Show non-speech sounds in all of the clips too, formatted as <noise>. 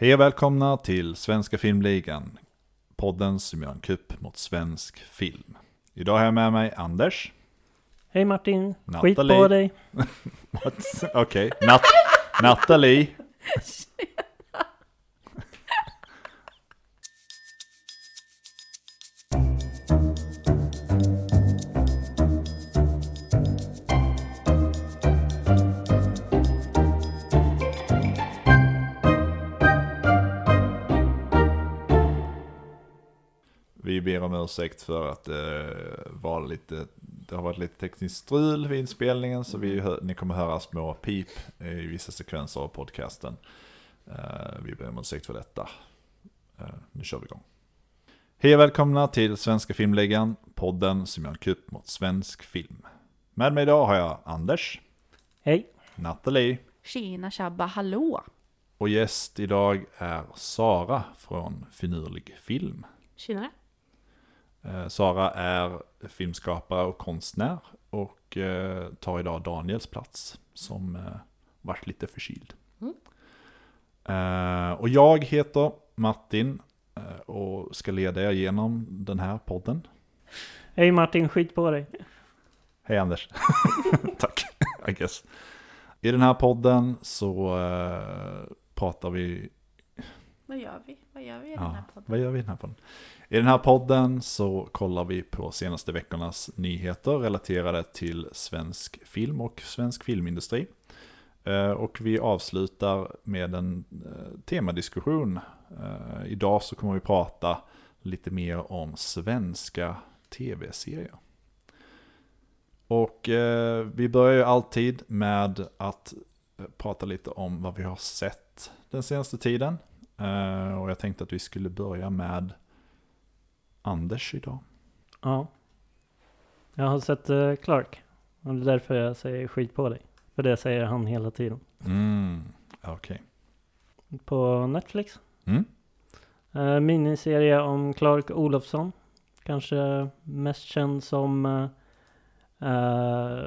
Hej och välkomna till Svenska Filmligan. Podden som gör en kupp mot svensk film. Idag har jag med mig Anders. Hej Martin, skit Natalie. på dig. <laughs> Okej, Nat Nathalie. <laughs> om ursäkt för att det var lite, det har varit lite tekniskt strul vid inspelningen så vi, hör- ni kommer höra små pip i vissa sekvenser av podcasten. Eh, vi ber om ursäkt för detta. Eh, nu kör vi igång. Hej och välkomna till Svenska Filmligan, podden som gör en kupp mot svensk film. Med mig idag har jag Anders, Hej. Nathalie Tjena tjabba, hallå! och gäst idag är Sara från Finurlig Film. Tjenare! Eh, Sara är filmskapare och konstnär och eh, tar idag Daniels plats som eh, varit lite förkyld. Mm. Och jag heter Martin och ska leda er igenom den här podden. Hej Martin, skit på dig. Hej Anders. <laughs> Tack, I guess. I den här podden så pratar vi Vad gör vi? Vad gör vi i Ja, den här podden? Vad gör vi i den här podden? I den här podden så kollar vi på senaste veckornas nyheter relaterade till svensk film och svensk filmindustri. Eh, och vi avslutar med en eh, temadiskussion. Eh, idag så kommer vi prata lite mer om svenska tv-serier. Och eh, vi börjar ju alltid med att prata lite om vad vi har sett den senaste tiden. Eh, och jag tänkte att vi skulle börja med Anders idag. Ja. Jag har sett uh, Clark. Och det är därför jag säger skit på dig. För det säger han hela tiden. Mm, okej. På Netflix. Mm. Uh, miniserie om Clark Olofsson. Kanske mest känd som eh, eh,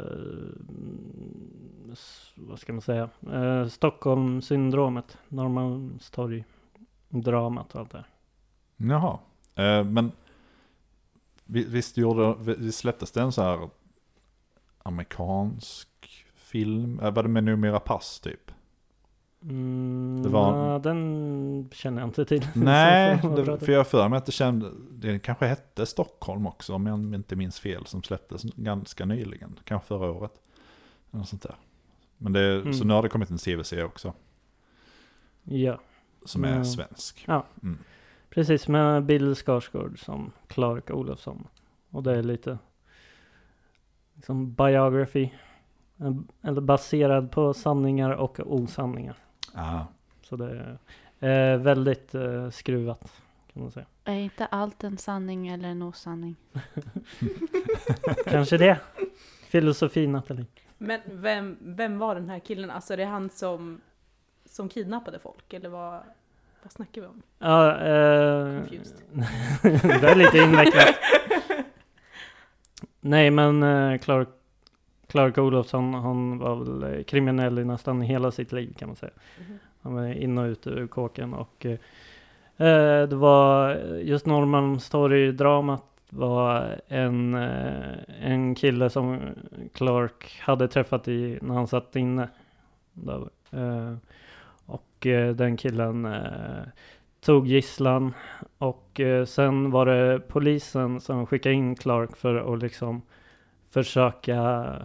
s- vad ska man säga? Uh, Stockholmssyndromet. Norrmalmstorg-dramat och allt det här. Jaha. Eh, men visst gjorde, vi släpptes det en så här amerikansk film? Eh, var det med numera pass typ? Mm, Det var- nej, den känner jag inte till. <laughs> Nej, Så det, för jag för mig att det kände, det kanske hette Stockholm också om jag inte minns fel, som släpptes ganska nyligen, kanske förra året. Något sånt där. Men det, så Mm. nu har det kommit en tv-serie också, Ja, som är Mm. svensk. Ja. Mm. Precis med Bill Skarsgård som Clark Olofsson. Och det är lite liksom biography. Eller baserad på sanningar och osanningar. Ah, Så det är eh, väldigt eh, skruvat kan man säga. Är inte allt en sanning eller en osanning? <laughs> Kanske det. Filosofi Nathalie. Men vem, vem var den här killen? Alltså det är han som, som kidnappade folk? Eller vad, vad snackar vi om? Ja, eh, Confused. <laughs> det är lite invecklat. <laughs> Nej men eh, Clark, Clark Olofsson han var väl eh, kriminell i nästan hela sitt liv kan man säga. Mhm. Han var in och ut ur kåken och eh, eh, det var just Norrmalmstorg-dramat var en, eh, en kille som Clark hade träffat i när han satt inne. Där, eh, och eh, den killen eh, tog gisslan och eh, sen var det polisen som skickade in Clark för att liksom försöka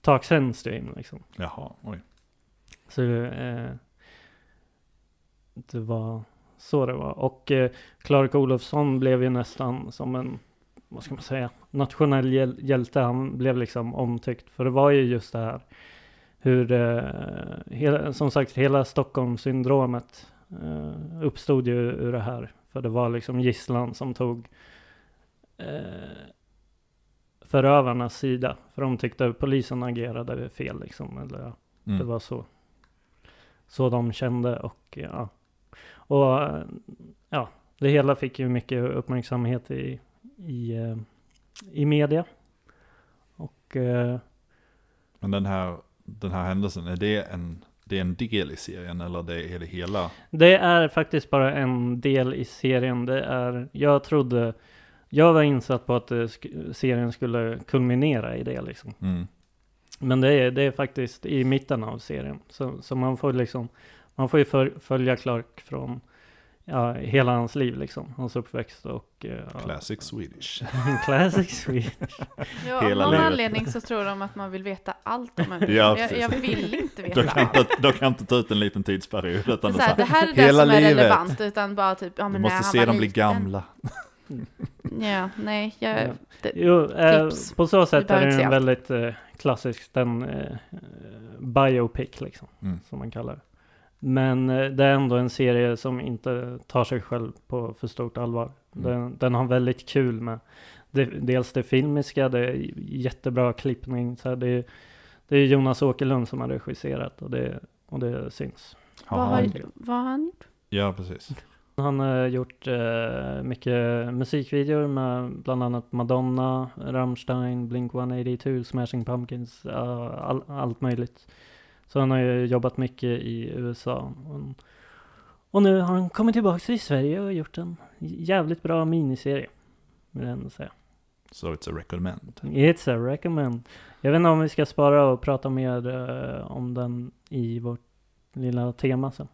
ta Xenstream liksom. jaha, oj. Så eh, det var så det var. Och eh, Clark Olofsson blev ju nästan som en, vad ska man säga, nationell hjäl- hjälte. Han blev liksom omtyckt. För det var ju just det här hur, eh, hela, som sagt, hela Stockholmssyndromet eh, uppstod ju ur det här. För det var liksom gisslan som tog eh, förövarnas sida. För de tyckte att polisen agerade fel liksom. Eller, ja. Det Mm. var så. Så de kände och ja. Och ja, det hela fick ju mycket uppmärksamhet i, i, eh, i media. Och Men den här, den här händelsen, är det en det är en del i serien eller det är det hela? Det är faktiskt bara en del i serien. Det är, jag trodde, jag var insatt på att sk- serien skulle kulminera i det liksom. Mm. Men det är, det är faktiskt i mitten av serien. Så, så man får liksom, man får ju följa Clark från ja, hela hans liv liksom. Hans uppväxt och... eh, ja, Classic Swedish. <laughs> Classic Swedish. Ja, av Hela någon livet. anledning så tror de att man vill veta allt om en Ja, jag, jag vill inte Då veta kan, allt. inte, då kan inte ta ut en liten tidsperiod. Utan Så det är här, det här, är det som är livet. relevant, utan bara typ, ja du men när måste han se dem bli gamla. <laughs> Ja, nej, jag, Ja. det, Jo, eh, på så sätt är det en väldigt eh, klassisk, den eh, biopic liksom, Mm. som man kallar det. Men eh, det är ändå en serie som inte tar sig själv på för stort allvar. Mm. Den, den har väldigt kul med det, dels det filmiska, det är jättebra klippning. Så här, det, är, det är Jonas Åkerlund som har regisserat och det, och det syns. Vad, har, han- vad har han gjort? Ja, precis. Han har gjort eh, mycket musikvideor med bland annat Madonna, Rammstein, Blink-182, Smashing Pumpkins, ja, all, allt möjligt. Så han har ju jobbat mycket i USA. Och, nu har han kommit tillbaka till Sverige och gjort en jävligt bra miniserie. Vill jag ändå säga. So it's a recommend. It's a recommend. Jag vet inte om vi ska spara och prata mer eh, om den i vårt lilla tema sen.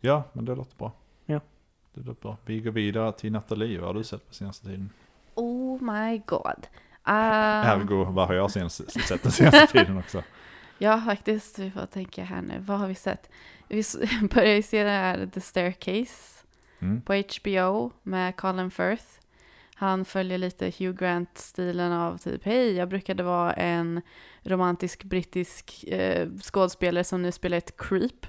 Ja, men det låter bra. Ja. Det låter bra. Vi går vidare till Nathalie. Vad har du sett på senaste tiden? Oh my god. Um, <laughs> Ergo, vad har jag senast, sett den senaste <laughs> tiden också? Ja, faktiskt. Vi får tänka här nu. Vad har vi sett? Vi <laughs> börjar ju se det här The Staircase Mm. på HBO med Colin Firth. Han följer lite Hugh Grant-stilen av typ hej, jag brukade vara en romantisk brittisk eh, skådespelare som nu spelar ett creep.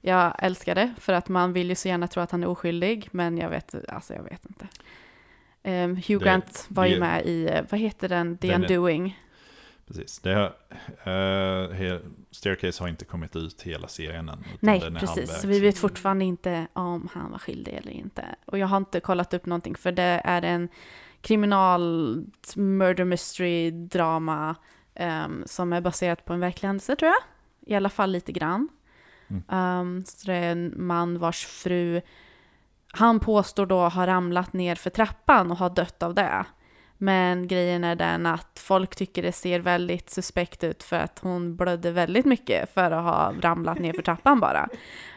Jag älskar det för att man vill ju så gärna tro att han är oskyldig, men jag vet, alltså jag vet inte. Ehm, Hugh Det- Grant var ju det- med i, eh, vad heter den, The Den Undoing. Precis. Det he, Staircase har inte kommit ut hela serien än. Nej, precis. Så vi vet fortfarande inte om han var skyldig eller inte. Och jag har inte kollat upp någonting för det är en kriminal murder mystery drama ehm, som är baserat på en verklig händelse tror jag. I alla fall lite grann. Mm. Ehm, så det är en man vars fru han påstår då har ramlat ner för trappan och har dött av det. Men grejen är den att folk tycker det ser väldigt suspekt ut för att hon blödde väldigt mycket för att ha ramlat ner för trappan bara.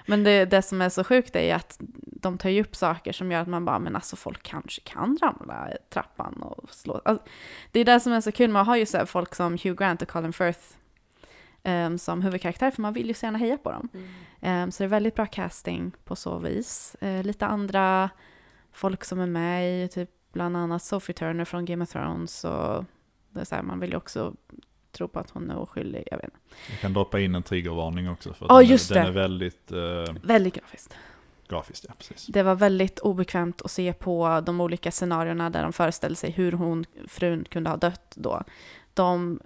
Men det, det som är så sjukt är ju att de tar ju upp saker som gör att man bara, men alltså folk kanske kan ramla i trappan och slå. Alltså, det är det som är så kul, man har ju så här folk som Hugh Grant och Colin Firth ehm, som huvudkaraktär, för man vill ju så gärna heja på dem. Ehm, så det är väldigt bra casting på så vis. Eh, lite andra folk som är med i, typ bland annat Sophie Turner från Game of Thrones. Och det är så här, man vill ju också tro på att hon är oskyldig. Jag vet inte. Jag kan droppa in en triggervarning också. För Ja, den, är- just den det. är väldigt eh, Väldigt grafiskt. grafiskt. Ja, precis. Det var väldigt obekvämt att se på de olika scenarierna där de föreställde sig hur hon, frun kunde ha dött då. De,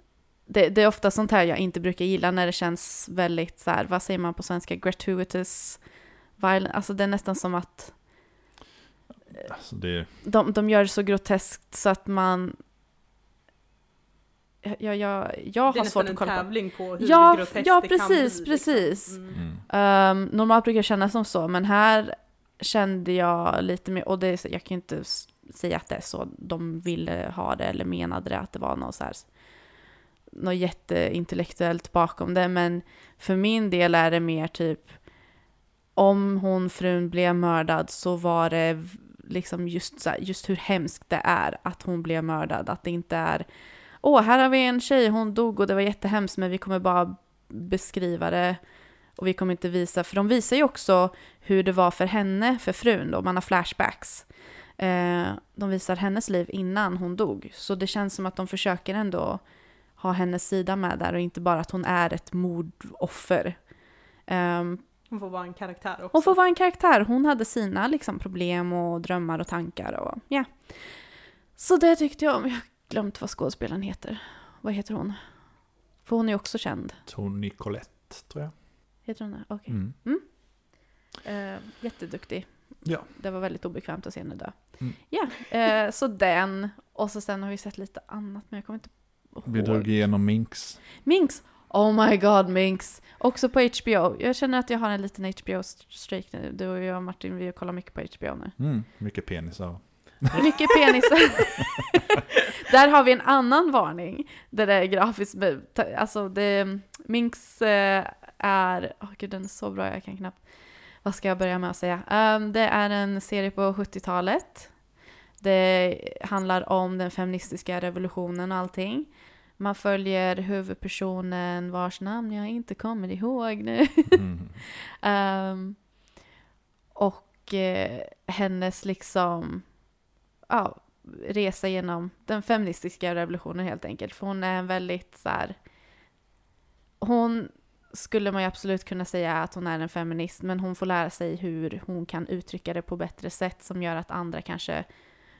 det, det är ofta sånt här jag inte brukar gilla när det känns väldigt så här, vad säger man på svenska, gratuitous violence. Alltså det är nästan som att Alltså det, de, de gör det så groteskt så att man... Jag, jag, jag, jag det är har svårt nästan att en kolla på. tävling på hur Ja, groteskt ja, det kan precis, bli. precis. Liksom. Mm. mm. Ehm, normalt brukar jag känna som så, men här kände jag lite mer, och det, är jag kan ju inte säga att det är så de ville ha det eller menade det, att det var något så här, något jätteintellektuellt bakom det, men för min del är det mer typ, om hon frun blev mördad så var det liksom just, så här, just hur hemskt det är att hon blev mördad, att det inte är Åh, här har vi en tjej, hon dog och det var jättehemskt, men vi kommer bara beskriva det och vi kommer inte visa, för de visar ju också hur det var för henne, för frun då, man har flashbacks. Eh, de visar hennes liv innan hon dog, så det känns som att de försöker ändå ha hennes sida med där och inte bara att hon är ett mordoffer. Ehm, hon får vara en karaktär också. hon får vara en karaktär, hon hade sina liksom, problem och drömmar och tankar och ja. Så det tyckte jag om. Jag har glömt vad skådespelaren heter. Vad heter hon? För hon är också känd. Tony Collette, tror jag. Heter hon det? Okej. Mm. Eh, jätteduktig. Ja. Det var väldigt obekvämt att se henne dö. Mm. Ja, eh, så den. Och så sen har vi sett lite annat, men jag kommer inte ihåg. Vi drog igenom Minx. Minx! Oh my god Minx! Också på HBO. Jag känner att jag har en liten HBO-streak nu. Du och jag Martin, vi kollar mycket på HBO nu. Mm, mycket penisar. Mycket penisar. <laughs> Där har vi en annan varning. Där det är grafiskt, alltså det, Minx eh, är, åh oh gud den är så bra jag kan knappt, vad ska jag börja med att säga? Um, det är en serie på 70-talet. Det handlar om den feministiska revolutionen och allting. Man följer huvudpersonen vars namn jag inte kommer ihåg nu. Mm. um, <laughs> och eh, hennes liksom ja, resa genom den feministiska revolutionen helt enkelt. För hon är en väldigt så här, hon skulle man ju absolut kunna säga att hon är en feminist, men hon får lära sig hur hon kan uttrycka det på bättre sätt som gör att andra kanske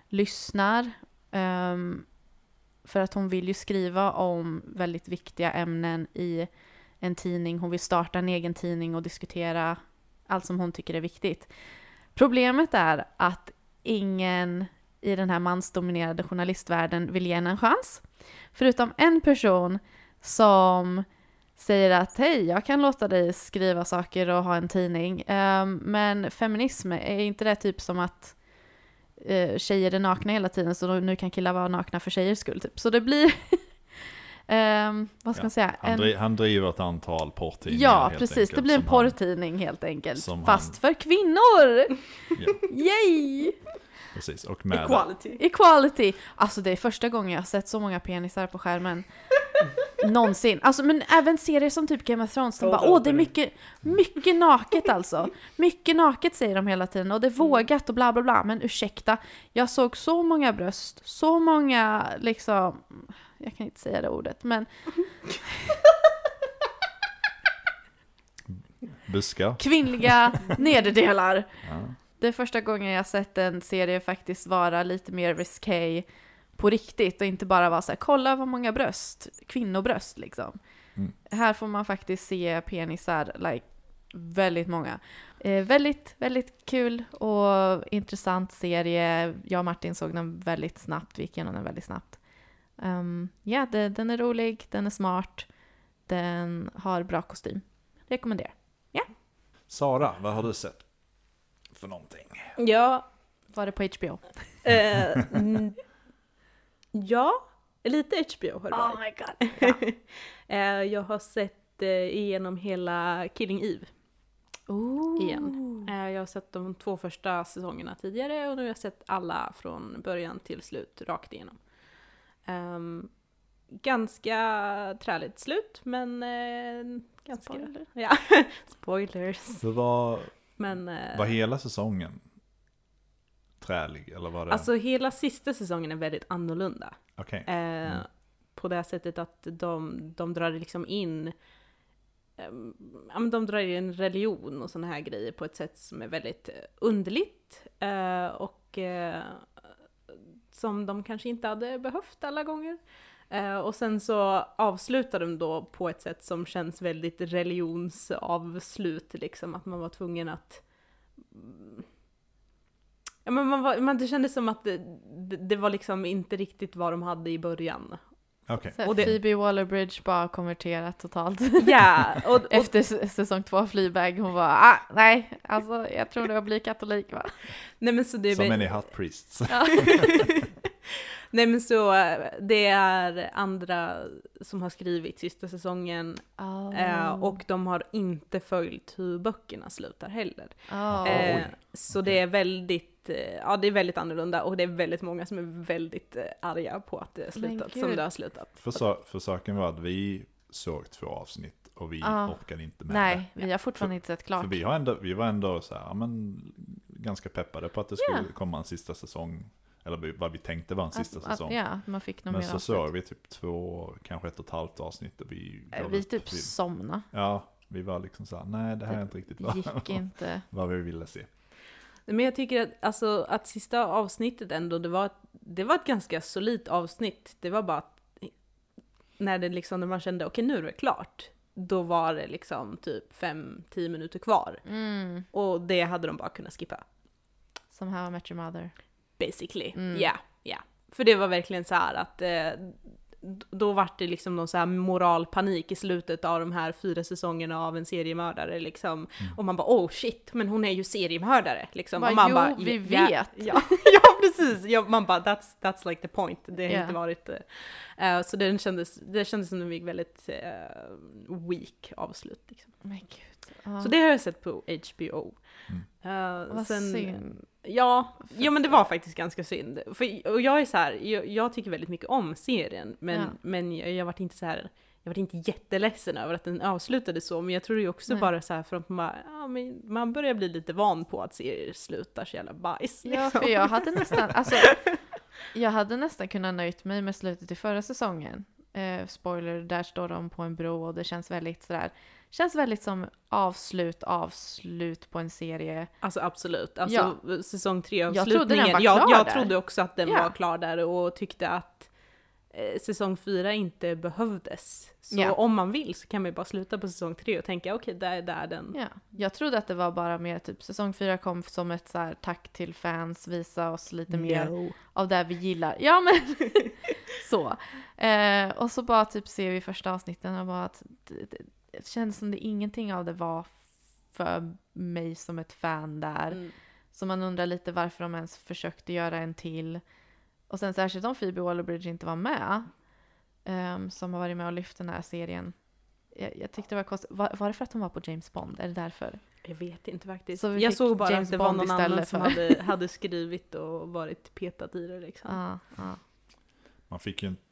lyssnar. Um, för att hon vill ju skriva om väldigt viktiga ämnen i en tidning. Hon vill starta en egen tidning och diskutera allt som hon tycker är viktigt. Problemet är att ingen i den här mansdominerade journalistvärlden vill ge henne en chans. Förutom en person som säger att hej, jag kan låta dig skriva saker och ha en tidning. Ehm, men feminism, är inte det typ som att uh, tjejer är nakna hela tiden så nu kan killar vara nakna för tjejers skull? Typ. Så det blir Um, <laughs> vad ska ja, man säga? Han, driver, han driver ett antal porrtidningar Ja, precis. Enkelt, det blir en porrtidning helt enkelt. Fast han... för kvinnor! <laughs> Ja. Yay! Precis, och med Equality. Equality! Alltså det är första gången jag har sett så många penisar på skärmen. Någonsin. Alltså men även serier som typ Game of Thrones, de bara åh det är mycket, mycket naket alltså. Mycket naket säger de hela tiden och det är mm. vågat och bla bla bla. Men ursäkta, jag såg så många bröst, så många liksom, jag kan inte säga det ordet men Buskar. Kvinnliga <laughs> nederdelar. Ja. Det är första gången jag sett en serie faktiskt vara lite mer risky på riktigt och inte bara vara så här, kolla vad många bröst, kvinnobröst liksom. Mm. Här får man faktiskt se penisar, like, väldigt många. Eh, väldigt, väldigt kul och intressant serie. Jag och Martin såg den väldigt snabbt, vi gick igenom den väldigt snabbt. Um, ja, det, den är rolig, den är smart, den har bra kostym. Rekommenderar. Ja. Sara, vad har du sett för någonting? Ja. Var det på HBO? Eh, ja, lite HBO har det Oh my god. Ja. <laughs> eh, jag har sett eh, igenom hela Killing Eve. Ooh. Igen. Eh, jag har sett de två första säsongerna tidigare och nu har jag sett alla från början till slut rakt igenom. Um, ganska träligt slut men eh, ganska... Spoiler. <laughs> Ja, <laughs> spoilers. Det var men, eh, var hela säsongen trälig? Eller var det... Alltså hela sista säsongen är väldigt annorlunda. Okay. Eh, mm. På det sättet att de, de drar liksom in eh, ja, men de drar in religion och sådana här grejer på ett sätt som är väldigt underligt. Eh, och eh, som de kanske inte hade behövt alla gånger. Eh, och sen så avslutar de då på ett sätt som känns väldigt religionsavslut, liksom att man var tvungen att Ja, men man var, man, det kändes som att det, det, det, var liksom inte riktigt vad de hade i början. Okay. Så och det, Phoebe Waller-Bridge bara konverterat totalt. Ja! <laughs> Och, och, Efter säsong två av Fleabag, hon var ah, nej, alltså jag tror det var bli katolik va? Nej men så det Som many hot priests. <laughs> <laughs> Nej men så, det är andra som har skrivit sista säsongen oh. eh, och de har inte följt hur böckerna slutar heller. Oh. Eh, så det är väldigt, eh, ja det är väldigt annorlunda och det är väldigt många som är väldigt eh, arga på att det har slutat som det har slutat. För, för saken var att vi såg två avsnitt och vi ah. orkade inte med Nej, det. vi har fortfarande för, inte sett klart. För vi, har ändå, vi var ändå så här, men, ganska peppade på att det skulle yeah. komma en sista säsong eller vad vi tänkte var en sista att, säsong. Att, ja, man fick Men så såg vi typ två, kanske ett och ett halvt avsnitt och vi... Äh, vi typ vi, somna. Ja, vi var liksom såhär, nej det här är inte riktigt vad, gick <laughs> inte. vad vi ville se. Men jag tycker att, alltså, att sista avsnittet ändå, det var, det var ett ganska solidt avsnitt. Det var bara att när, det liksom, när man kände okej okay, nu är det klart, då var det liksom typ 5-10 minuter kvar. Mm. Och det hade de bara kunnat skippa. Som How I Met Your Mother basically. Mm. Ja, ja. För det var verkligen så här att eh, då vart det liksom någon så här moralpanik i slutet av de här fyra säsongerna av en seriemördare liksom. Och man bara oh shit, men hon är ju seriemördare liksom. Bara, och man "Jo, bara, vi ja, vet." Ja, <laughs> ja precis, ja, man bara that's, that's like the point. Det har Ja. inte varit... eh, så den kändes, det kändes som en väldigt eh, weak avslut. Liksom. Men gud. Ja. Så det har jag sett på HBO. Mm. Eh, Vad synd. Ja, jo men det var faktiskt ganska synd. För, och jag är så här, jag, jag tycker väldigt mycket om serien, men, Ja. men jag, jag vart inte så här, jag var inte jätteledsen över att den avslutade så, men jag tror ju också Nej. bara så här för att man, ja, men man börjar bli lite van på att serier slutar så jävla bajs. Ja, liksom. för jag hade nästan, alltså, <laughs> jag hade nästan kunnat nöjt mig med slutet i förra säsongen. Eh, spoiler, där står de på en bro och det känns väldigt sådär, känns väldigt som avslut, avslut på en serie. Alltså absolut, alltså säsong tre Jag trodde avslutningen. den var jag, klar jag där. trodde också att den Ja. var klar där och tyckte att eh, säsong fyra inte behövdes. Så Ja. om man vill så kan man ju bara sluta på säsong tre och tänka okej, där är där den Ja, jag trodde att det var bara mer typ säsong fyra kom som ett så här, tack till fans, visa oss lite mer No. av det vi gillar. Ja men <laughs> så. Eh, och så bara typ ser vi första avsnitten och bara att känns som det ingenting av det var för mig som ett fan där. Mm. Så man undrar lite varför de ens försökte göra en till. Och sen särskilt om Phoebe Waller-Bridge inte var med. ehm, som har varit med och lyft den här serien. Jag, jag tyckte det var konstigt. Var, var det för att hon var på James Bond? Är det därför? Jag vet inte faktiskt. Så jag såg bara James att det var Bond någon istället annan som hade, hade skrivit och varit petat i det liksom. <laughs> Ja, ja. Man fick ju inte,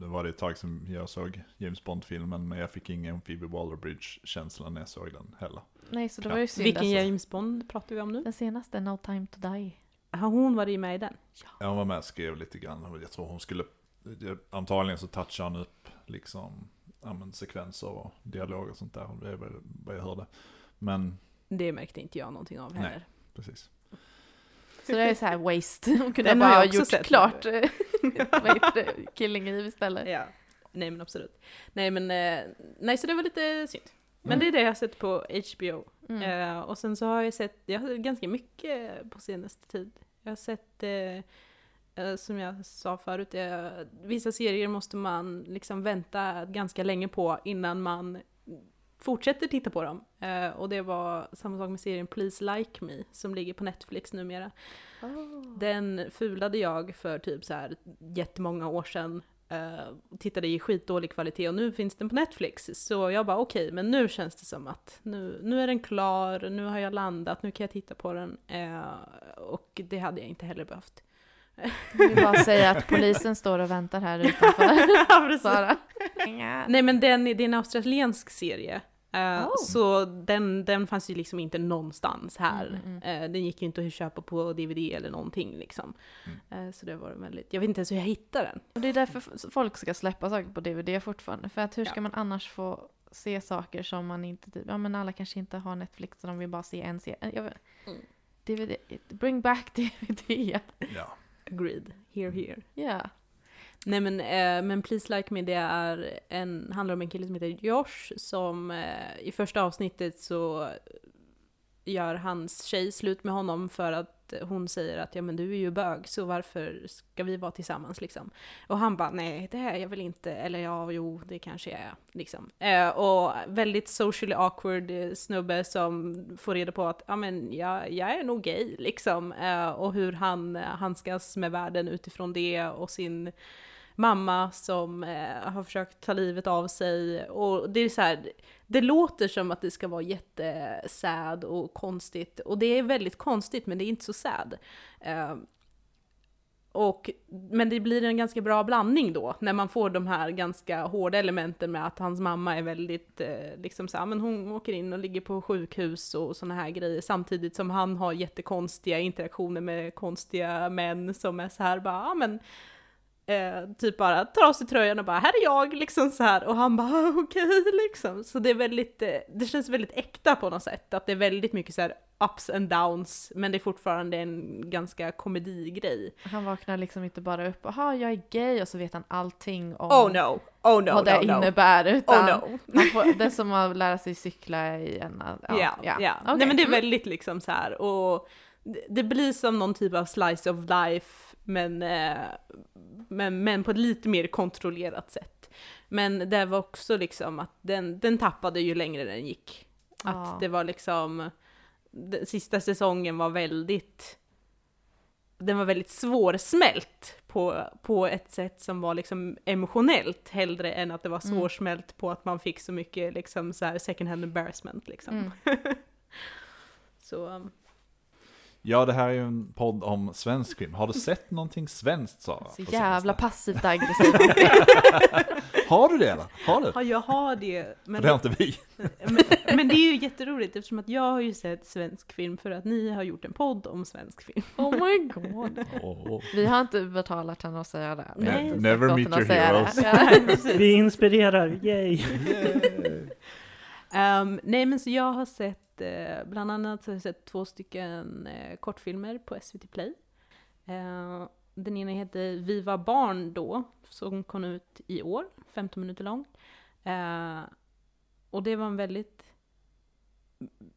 det var det ett tag sedan jag såg James Bond-filmen, men jag fick ingen Phoebe Waller-Bridge-känsla när jag såg den heller. Nej, så då var det ju synd. Vilken alltså. James Bond pratar vi om nu? Den senaste, No time to die. Har hon varit med i den? Ja, hon var med och skrev lite grann, jag tror hon skulle, antagligen så touchade han upp liksom, ja men sekvenser och dialog och sånt där, det är vad jag hörde. Men, Det märkte inte jag någonting av Nej. heller. precis. Så det är så här waste. <laughs> Hon kunde Den bara ha gjort sett. klart vad heter det, Killing Eve istället. Ja. Nej men absolut. Nej men, eh, nej så det var lite synd. Men Mm. det är det jag har sett på HBO. Mm. Eh, och sen så har jag sett, jag har sett ganska mycket på senaste tid. Jag har sett, eh, eh, som jag sa förut, eh, vissa serier måste man liksom vänta ganska länge på innan man fortsätter titta på dem. Eh, och det var samma sak med serien Please Like Me som ligger på Netflix numera. Oh. Den fulade jag för typ så här jättemånga år sedan. Uh, tittade i skitdålig kvalitet och nu finns den på Netflix. Så jag bara okej, men nu känns det som att nu, nu är den klar, nu har jag landat, nu kan jag titta på den. Eh, och det hade jag inte heller behövt. Jag vill bara säga att polisen står och väntar här <laughs> utanför. Sara. Nej men den, det är en australiensk serie. Eh, Oh. Så den, den fanns ju liksom inte någonstans här. Mm, mm, Eh, den gick ju inte att köpa på DVD eller någonting liksom. Eh, så det var väldigt, jag vet inte ens hur jag hittade den. Och det är därför folk ska släppa saker på DVD fortfarande. För att hur ska Ja. man annars få se saker som man inte... typ- Ja men alla kanske inte har Netflix och de vill bara se en serie. Mm. DVD, bring back <laughs> DVD. Ja. Agreed, here here. Ja. Nej men, eh, men Please Like Me det är en, handlar om en kille som heter Josh som eh, i första avsnittet så gör hans tjej slut med honom för att hon säger att ja men du är ju bög så varför ska vi vara tillsammans liksom. Och han bara nej det är jag väl inte, eller ja jo det kanske jag är liksom. Eh, och väldigt socially awkward snubbe som får reda på att ja men jag, jag är nog gay liksom. Eh, och hur han eh, handskas med världen utifrån det och sin mamma som eh, har försökt ta livet av sig. Och det är så här, det låter som att det ska vara jättesad och konstigt. Och det är väldigt konstigt men det är inte så sad. Eh, och, men det blir en ganska bra blandning då, när man får de här ganska hårda elementen med att hans mamma är väldigt, eh, liksom så här, men hon åker in och ligger på sjukhus och såna här grejer, samtidigt som han har jättekonstiga interaktioner med konstiga män som är så här bara, ja men eh, typ bara tar av sig tröjan och bara här är jag liksom så här och han bara <laughs> okej liksom. Så det är väldigt, eh, det känns väldigt äkta på något sätt, att det är väldigt mycket så här ups and downs, men det är fortfarande en ganska komedigrej. Han vaknar liksom inte bara upp, jaha jag är gay och så vet han allting om Oh no, oh no, vad det no, no. innebär. Utan Oh no. får, det är som att lära sig cykla i en... Ja, <laughs> ja. Okej. Nej men det är väldigt liksom så här och det blir som någon typ av slice of life men eh, Men, men på ett lite mer kontrollerat sätt. Men det var också liksom att den, den tappade ju längre den gick. Att Ja. det var liksom, den sista säsongen var väldigt, den var väldigt svårsmält på, på ett sätt som var liksom emotionellt hellre än att det var Mm. svårsmält på att man fick så mycket liksom så här second hand embarrassment liksom. Mm. <laughs> Så, um, Ja, det här är ju en podd om svensk film. Har du sett någonting svenskt Sara? Så jävla passivt aggressivt. <laughs> Har du det eller? Har du? ja, jag har det. För Men, det har inte vi. <laughs> men, men det är ju jätteroligt eftersom att jag har ju sett svensk film för att ni har gjort en podd om svensk film. Oh my god. Åh. Vi har inte betalat henne att säga det. Nej. Never meet your heroes. <laughs> Vi inspirerar, yay! Um, nej men så jag har sett, eh, bland annat så har jag sett två stycken eh, kortfilmer på SVT Play. Eh, den ena heter Vi var barn då, som kom ut i år, 15 minuter lång. Eh, och det var en väldigt,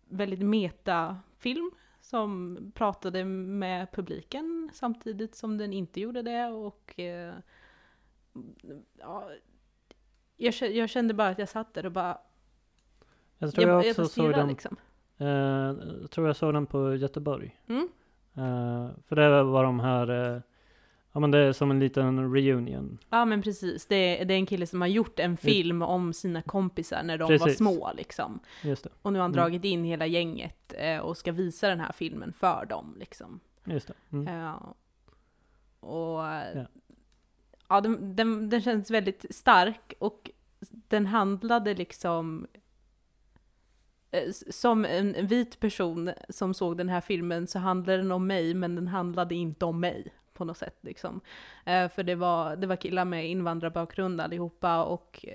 väldigt metafilm som pratade med publiken samtidigt som den inte gjorde det och eh, ja, jag, jag kände bara att jag satt där och bara jag tror jag, jag också bara såg den, liksom. eh, jag tror jag såg den på Göteborg. Mm. Eh, för det var de här, eh, ja men det är som en liten reunion. Ja men precis, det är, det är en kille som har gjort en film om sina kompisar när de var Precis. små liksom. Just det, Och nu har han Mm. dragit in hela gänget eh, och ska visa den här filmen för dem liksom. just det. Mm. Eh, och Ja. ja, den, den, den känns väldigt stark och den handlade liksom Eh, som en vit person som såg den här filmen så handlade den om mig men den handlade inte om mig på något sätt liksom. Eh, för det var, det var killar med invandrarbakgrund allihopa och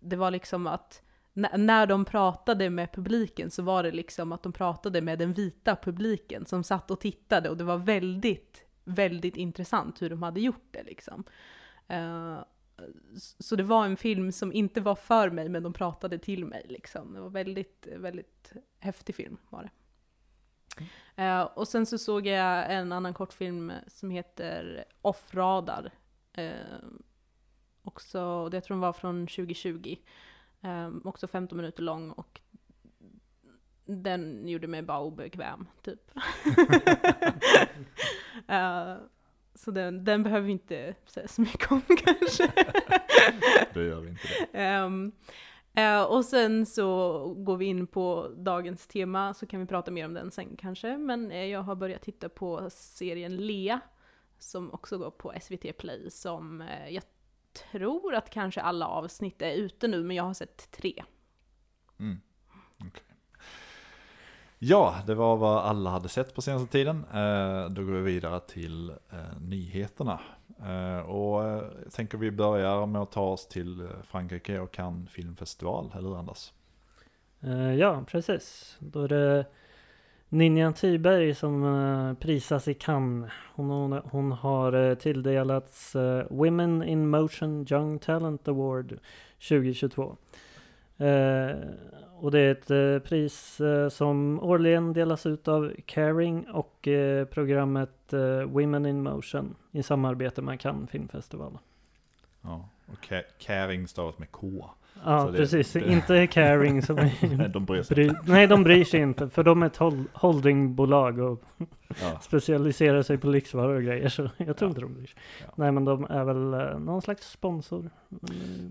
det var liksom att när de pratade med publiken så var det liksom att de pratade med den vita publiken som satt och tittade och det var väldigt, väldigt intressant hur de hade gjort det liksom. Eh, så det var en film som inte var för mig men de pratade till mig liksom. Det var väldigt, väldigt häftig film var det. Uh, och sen så såg jag en annan kortfilm som heter Off Radar. Eh, också, det jag tror den var från 2020. Eh, också 15 minuter lång och den gjorde mig bara obekväm, typ. uh, <laughs> så den, den behöver vi inte säga så mycket om <laughs> kanske. Då gör vi inte det. Ehm, eh, och sen så går vi in på dagens tema, så kan vi prata mer om den sen kanske. Men eh, jag har börjat titta på serien Lea, som också går på SVT Play, som eh, jag tror att kanske alla avsnitt är ute nu, men jag har sett tre. Mm. okej. Ja, det var vad alla hade sett på senaste tiden. Eh, då går vi vidare till eh, nyheterna. Eh, och jag tänker vi börjar med att ta oss till Frankrike och Cannes filmfestival, eller hur Anders? Ja, precis. Då är det Ninja Thyberg som prisas i Cannes. Hon, hon, hon har tilldelats Women in Motion Young Talent Award 2022. Och det är ett eh, pris eh, som årligen delas ut av Caring och eh, programmet eh, Women in Motion i samarbete med Cannes filmfestival. Ja, och Caring stavas med K. Ja, det- precis. det- Inte Caring som <laughs> är Nej, de bryr sig Bry, inte. nej, de bryr sig inte, för de är ett hol- holdingbolag och Ja. <laughs> specialiserar sig på lyxvaror och grejer, så jag tror Ja. inte de bryr sig. Ja. Nej, men de är väl eh, någon slags sponsor.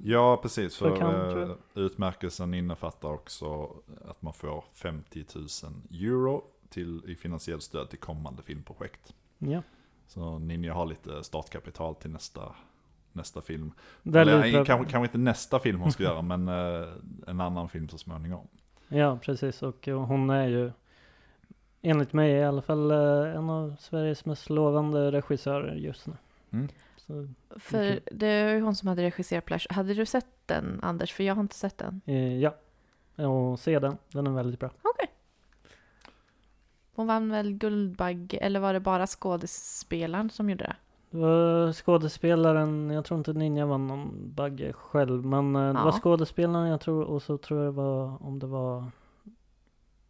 Ja, precis. För För eh, utmärkelsen innefattar också att man får 50 000 euro till, i finansiellt stöd till kommande filmprojekt. Ja, Så Ninja har lite startkapital till nästa, nästa film. väldigt Eller, bra. kanske, kanske inte nästa film hon ska göra, men eh, en annan film så småningom. Ja, precis. Och hon är ju, enligt mig i alla fall, eh, en av Sveriges mest lovande regissörer just nu. Mm. Så, För Okej. det är ju hon som hade regisserat Plash. Hade du sett den Anders? För jag har inte sett den. eh, ja, och se den. Den är väldigt bra. Hon vann väl Guldbagge, eller var det bara skådespelaren som gjorde det? Det var skådespelaren, jag tror inte Ninja vann någon bagge själv, men eh, det Ja. var skådespelaren jag tror, och så tror jag det var, om det var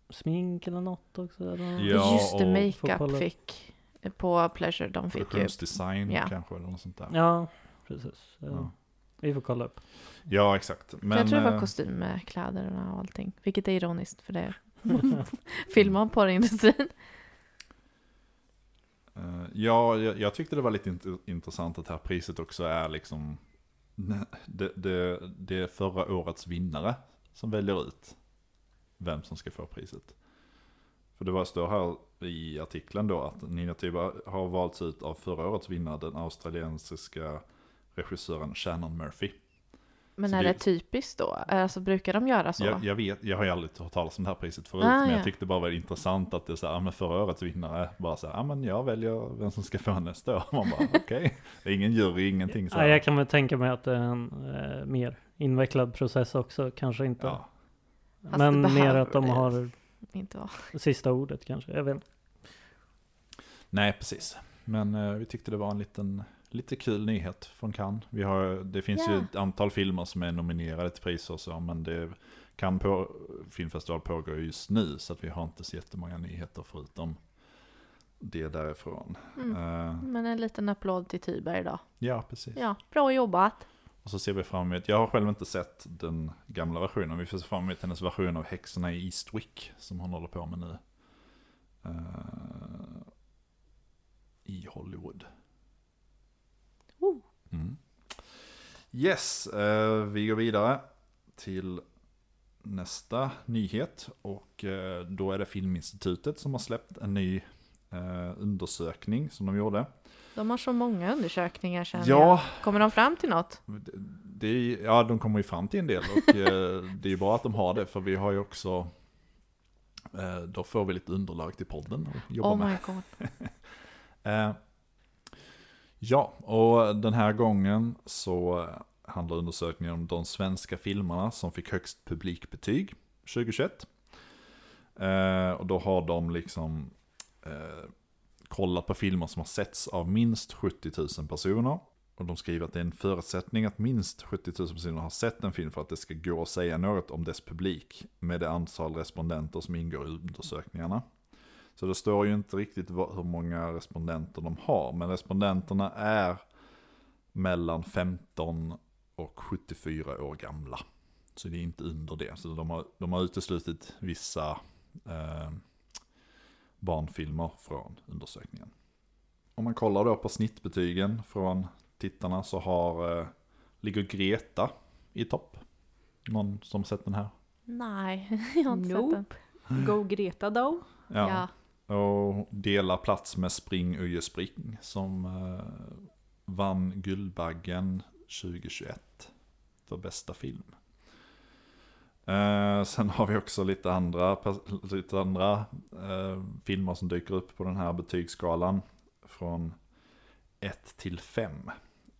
smink eller något också. Eller? Ja, Just det, makeup fick på Pleasure. De fick ju... Produktionsdesign Ja. kanske eller något sånt där. Ja, precis. Ja. Ja. Vi får kolla upp. Ja, exakt. Men, jag tror det var eh, kostym med kläderna och allting. Vilket är ironiskt för det <laughs> filmar porrindustrin. Eh, ja, jag, jag tyckte det var lite int- intressant att det här priset också är liksom det, det, det är förra årets vinnare som väljer ut vem som ska få priset. För det var står här i artikeln då att Nina Tyba har valts ut av förra årets vinnare, den australiensiska regissören Shannon Murphy. Men Så är det- det typiskt då? Alltså brukar de göra så? Jag, jag vet, jag har ju aldrig hört talas om det här priset förut, Ah, men ja. jag tyckte bara det var intressant att det är så här, ja, men förra årets vinnare bara så här, ja men jag väljer vem som ska få nästa år. <laughs> Man bara, okej, det är ingen jury, ingenting så Ja, här. jag kan väl tänka mig att det är en eh, mer invecklad process också, kanske inte. Ja, Men mer att de har Inte sista ordet kanske. Jag vet nej precis. Men eh, vi tyckte det var en liten, lite kul nyhet från Cannes. Vi har, det finns ju Ja. ett antal filmer som är nominerade till priser och så, men det kan på filmfestival pågår just nu, så att vi har inte så jättemånga nyheter förutom det därifrån. Mm. Eh, Men en liten applåd till Tyberg då. ja, precis. Ja, bra jobbat. Och så ser vi fram emot, jag har själv inte sett den gamla versionen, vi får se fram emot hennes version av Häxorna i Eastwick som hon håller på med nu. Eh, I Hollywood. Mm. Yes, eh, vi går vidare till nästa nyhet och eh, då är det Filminstitutet som har släppt en ny eh, undersökning som de gjorde. De har så många undersökningar känner jag. Ja, Kommer de fram till något? Det, det är, ja, de kommer ju fram till en del och <laughs> det är ju bra att de har det för vi har ju också då får vi lite underlag till podden att jobba Oh med. <laughs> ja, och den här gången så handlar undersökningen om de svenska filmerna som fick högst publikbetyg 2021. Eh, och då har de liksom eh, kollat på filmer som har setts av minst 70 000 personer. Och de skriver att det är en förutsättning att minst 70 000 personer har sett en film för att det ska gå att säga något om dess publik med det antal respondenter som ingår i undersökningarna. Så det står ju inte riktigt hur många respondenter de har, men respondenterna är mellan 15 och 74 år gamla. Så det är inte under det. Så de har, de har uteslutit vissa eh, barnfilmer från undersökningen. Om man kollar då på snittbetygen från tittarna så har, eh, ligger Greta i topp. Någon som sett den här? Nej, <laughs> jag har inte Nope. sett den. Go Greta då. Ja. Och delar plats med Spring Uje Spring som eh, vann Guldbaggen 2021 för bästa film. Eh, sen har vi också lite andra, lite andra eh, filmer som dyker upp på den här betygsskalan från 1 till 5.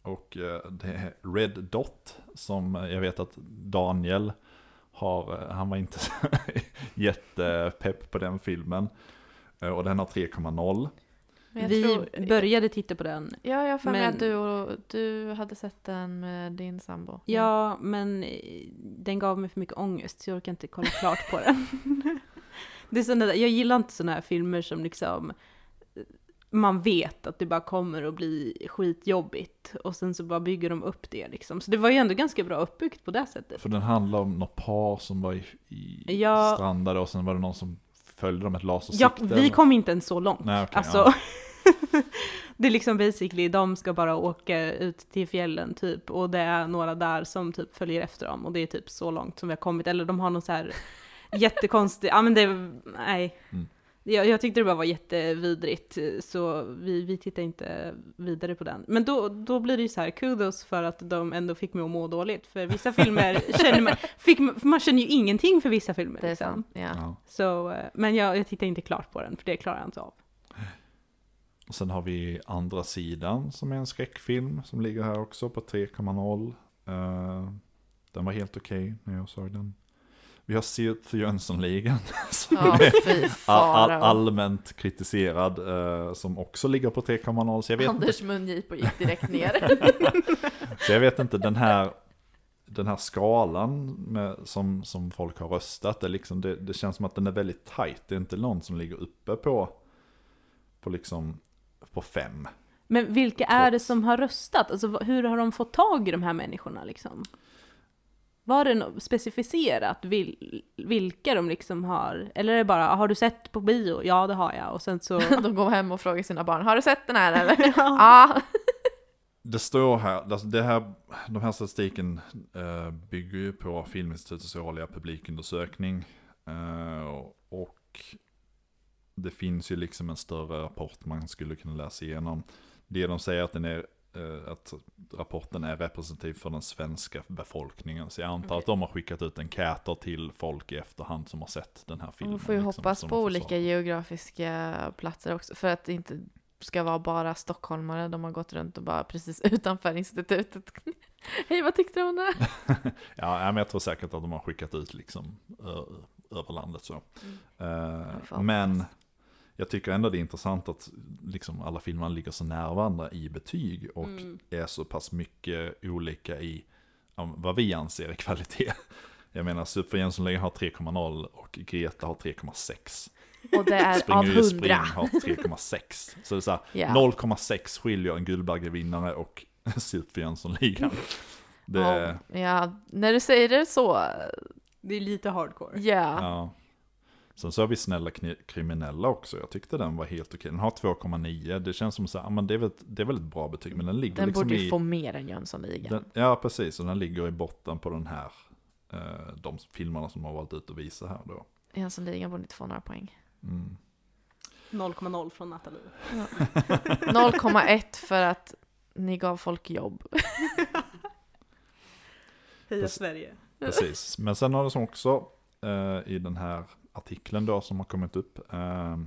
Och eh, det är Red Dot som eh, jag vet att Daniel har, eh, han var inte <laughs> jättepepp på den filmen. Eh, Och den har 3,0 Men jag Vi tror- började titta på den. Ja, jag har Men- att du, och, du hade sett den med din sambo. Ja, men eh, den gav mig för mycket ångest så jag orkar inte kolla klart på den. <laughs> det är sådana jag gillar inte sådana här filmer som liksom eh, man vet att det bara kommer att bli skitjobbigt och sen så bara bygger de upp det liksom. Så det var ju ändå ganska bra uppbyggt på det sättet. För den handlar om något par som var i, i Ja. strandade och sen var det någon som följde med ett Ja, lasersikte. vi kom inte ens så långt. Nej, okej, alltså, ja. <laughs> det är liksom basically, de ska bara åka ut till fjällen typ och det är några där som typ följer efter dem och det är typ så långt som vi har kommit. Eller de har någon så här <laughs> jättekonstig, ja men det, nej. Mm. Jag, jag tyckte det bara var jättevidrigt, så vi, vi tittar inte vidare på den. Men då, då blir det ju så här, kudos för att de ändå fick mig att må dåligt. För vissa filmer <laughs> känner man, fick, man- känner ju ingenting för vissa filmer. Det är liksom. sant. Ja. Ja. Så, eh, men jag, jag tittar inte klart på den, för det klarar jag inte av. Och sen har vi Andra sidan som är en skräckfilm som ligger här också på 3,0. Eh, den var helt okej när jag såg den. Vi har sett för Jönssonligan <laughs> som Ja, är all, allmänt kritiserad eh, som också ligger på 3,0. Så jag vet Anders mungipor gick direkt ner. <laughs> Så jag vet inte, den här, den här skalan med, som, som folk har röstat, det, liksom, det, det känns som att den är väldigt tight. Det är inte någon som ligger uppe på, på liksom på fem. Men vilka är det som har röstat? Alltså hur har de fått tag i de här människorna liksom? Var det nå- specificerat vil, vilka de liksom har? Eller är det bara, har du sett på bio? Ja, det har jag. Och sen så... <laughs> De går hem och frågar sina barn, har du sett den här eller? <laughs> ja. Det står här, alltså det här de här statistiken eh, bygger ju på Filminstitutets årliga publikundersökning. Eh, och det finns ju liksom en större rapport man skulle kunna läsa igenom. Det de säger att, den är, att rapporten är representativ för den svenska befolkningen. Så jag antar Okej. att de har skickat ut enkäter till folk i efterhand som har sett den här filmen. Man får ju liksom, hoppas på olika geografiska platser också för att det inte ska vara bara stockholmare. De har gått runt och bara precis <laughs> utanför institutet. <laughs> Hej, vad tyckte du om det? <laughs> Ja, men jag tror säkert att de har skickat ut liksom över landet så. Eh, Jag får men. Jag tycker ändå det är intressant att liksom alla filmer ligger så nära varandra i betyg och Mm. är så pass mycket olika i vad vi anser är kvalitet. <laughs> Jag menar, Super Jönssonligan har 3,0 och Greta har 3,6. Och det är av Springer i spring hundra. har 3,6. Så det är så här, Ja. 0,6 skiljer en Guldbaggevinnare och <laughs> Super Jönssonligan. Det, Ja, ja, när du säger det så, Det är lite hardcore. ja. Ja. Sen så har vi Snälla kriminella också. Jag tyckte den var helt okej. Den har 2,9. Det känns som så här, ja, men det är väl, det är väl ett bra betyg. Men den ligger Den liksom borde ju i... få mer än Jönssonligan. Ja, precis. Och den ligger i botten på den här. Eh, de filmerna som har valt ut att visa här då. Jönssonligan borde inte få några poäng. Mm. 0,0 från Nathalie. 0,1 för att ni gav folk jobb. <laughs> Heja. Sverige. Precis. Men sen har det som också eh, i den här artikeln då som har kommit upp. Eh,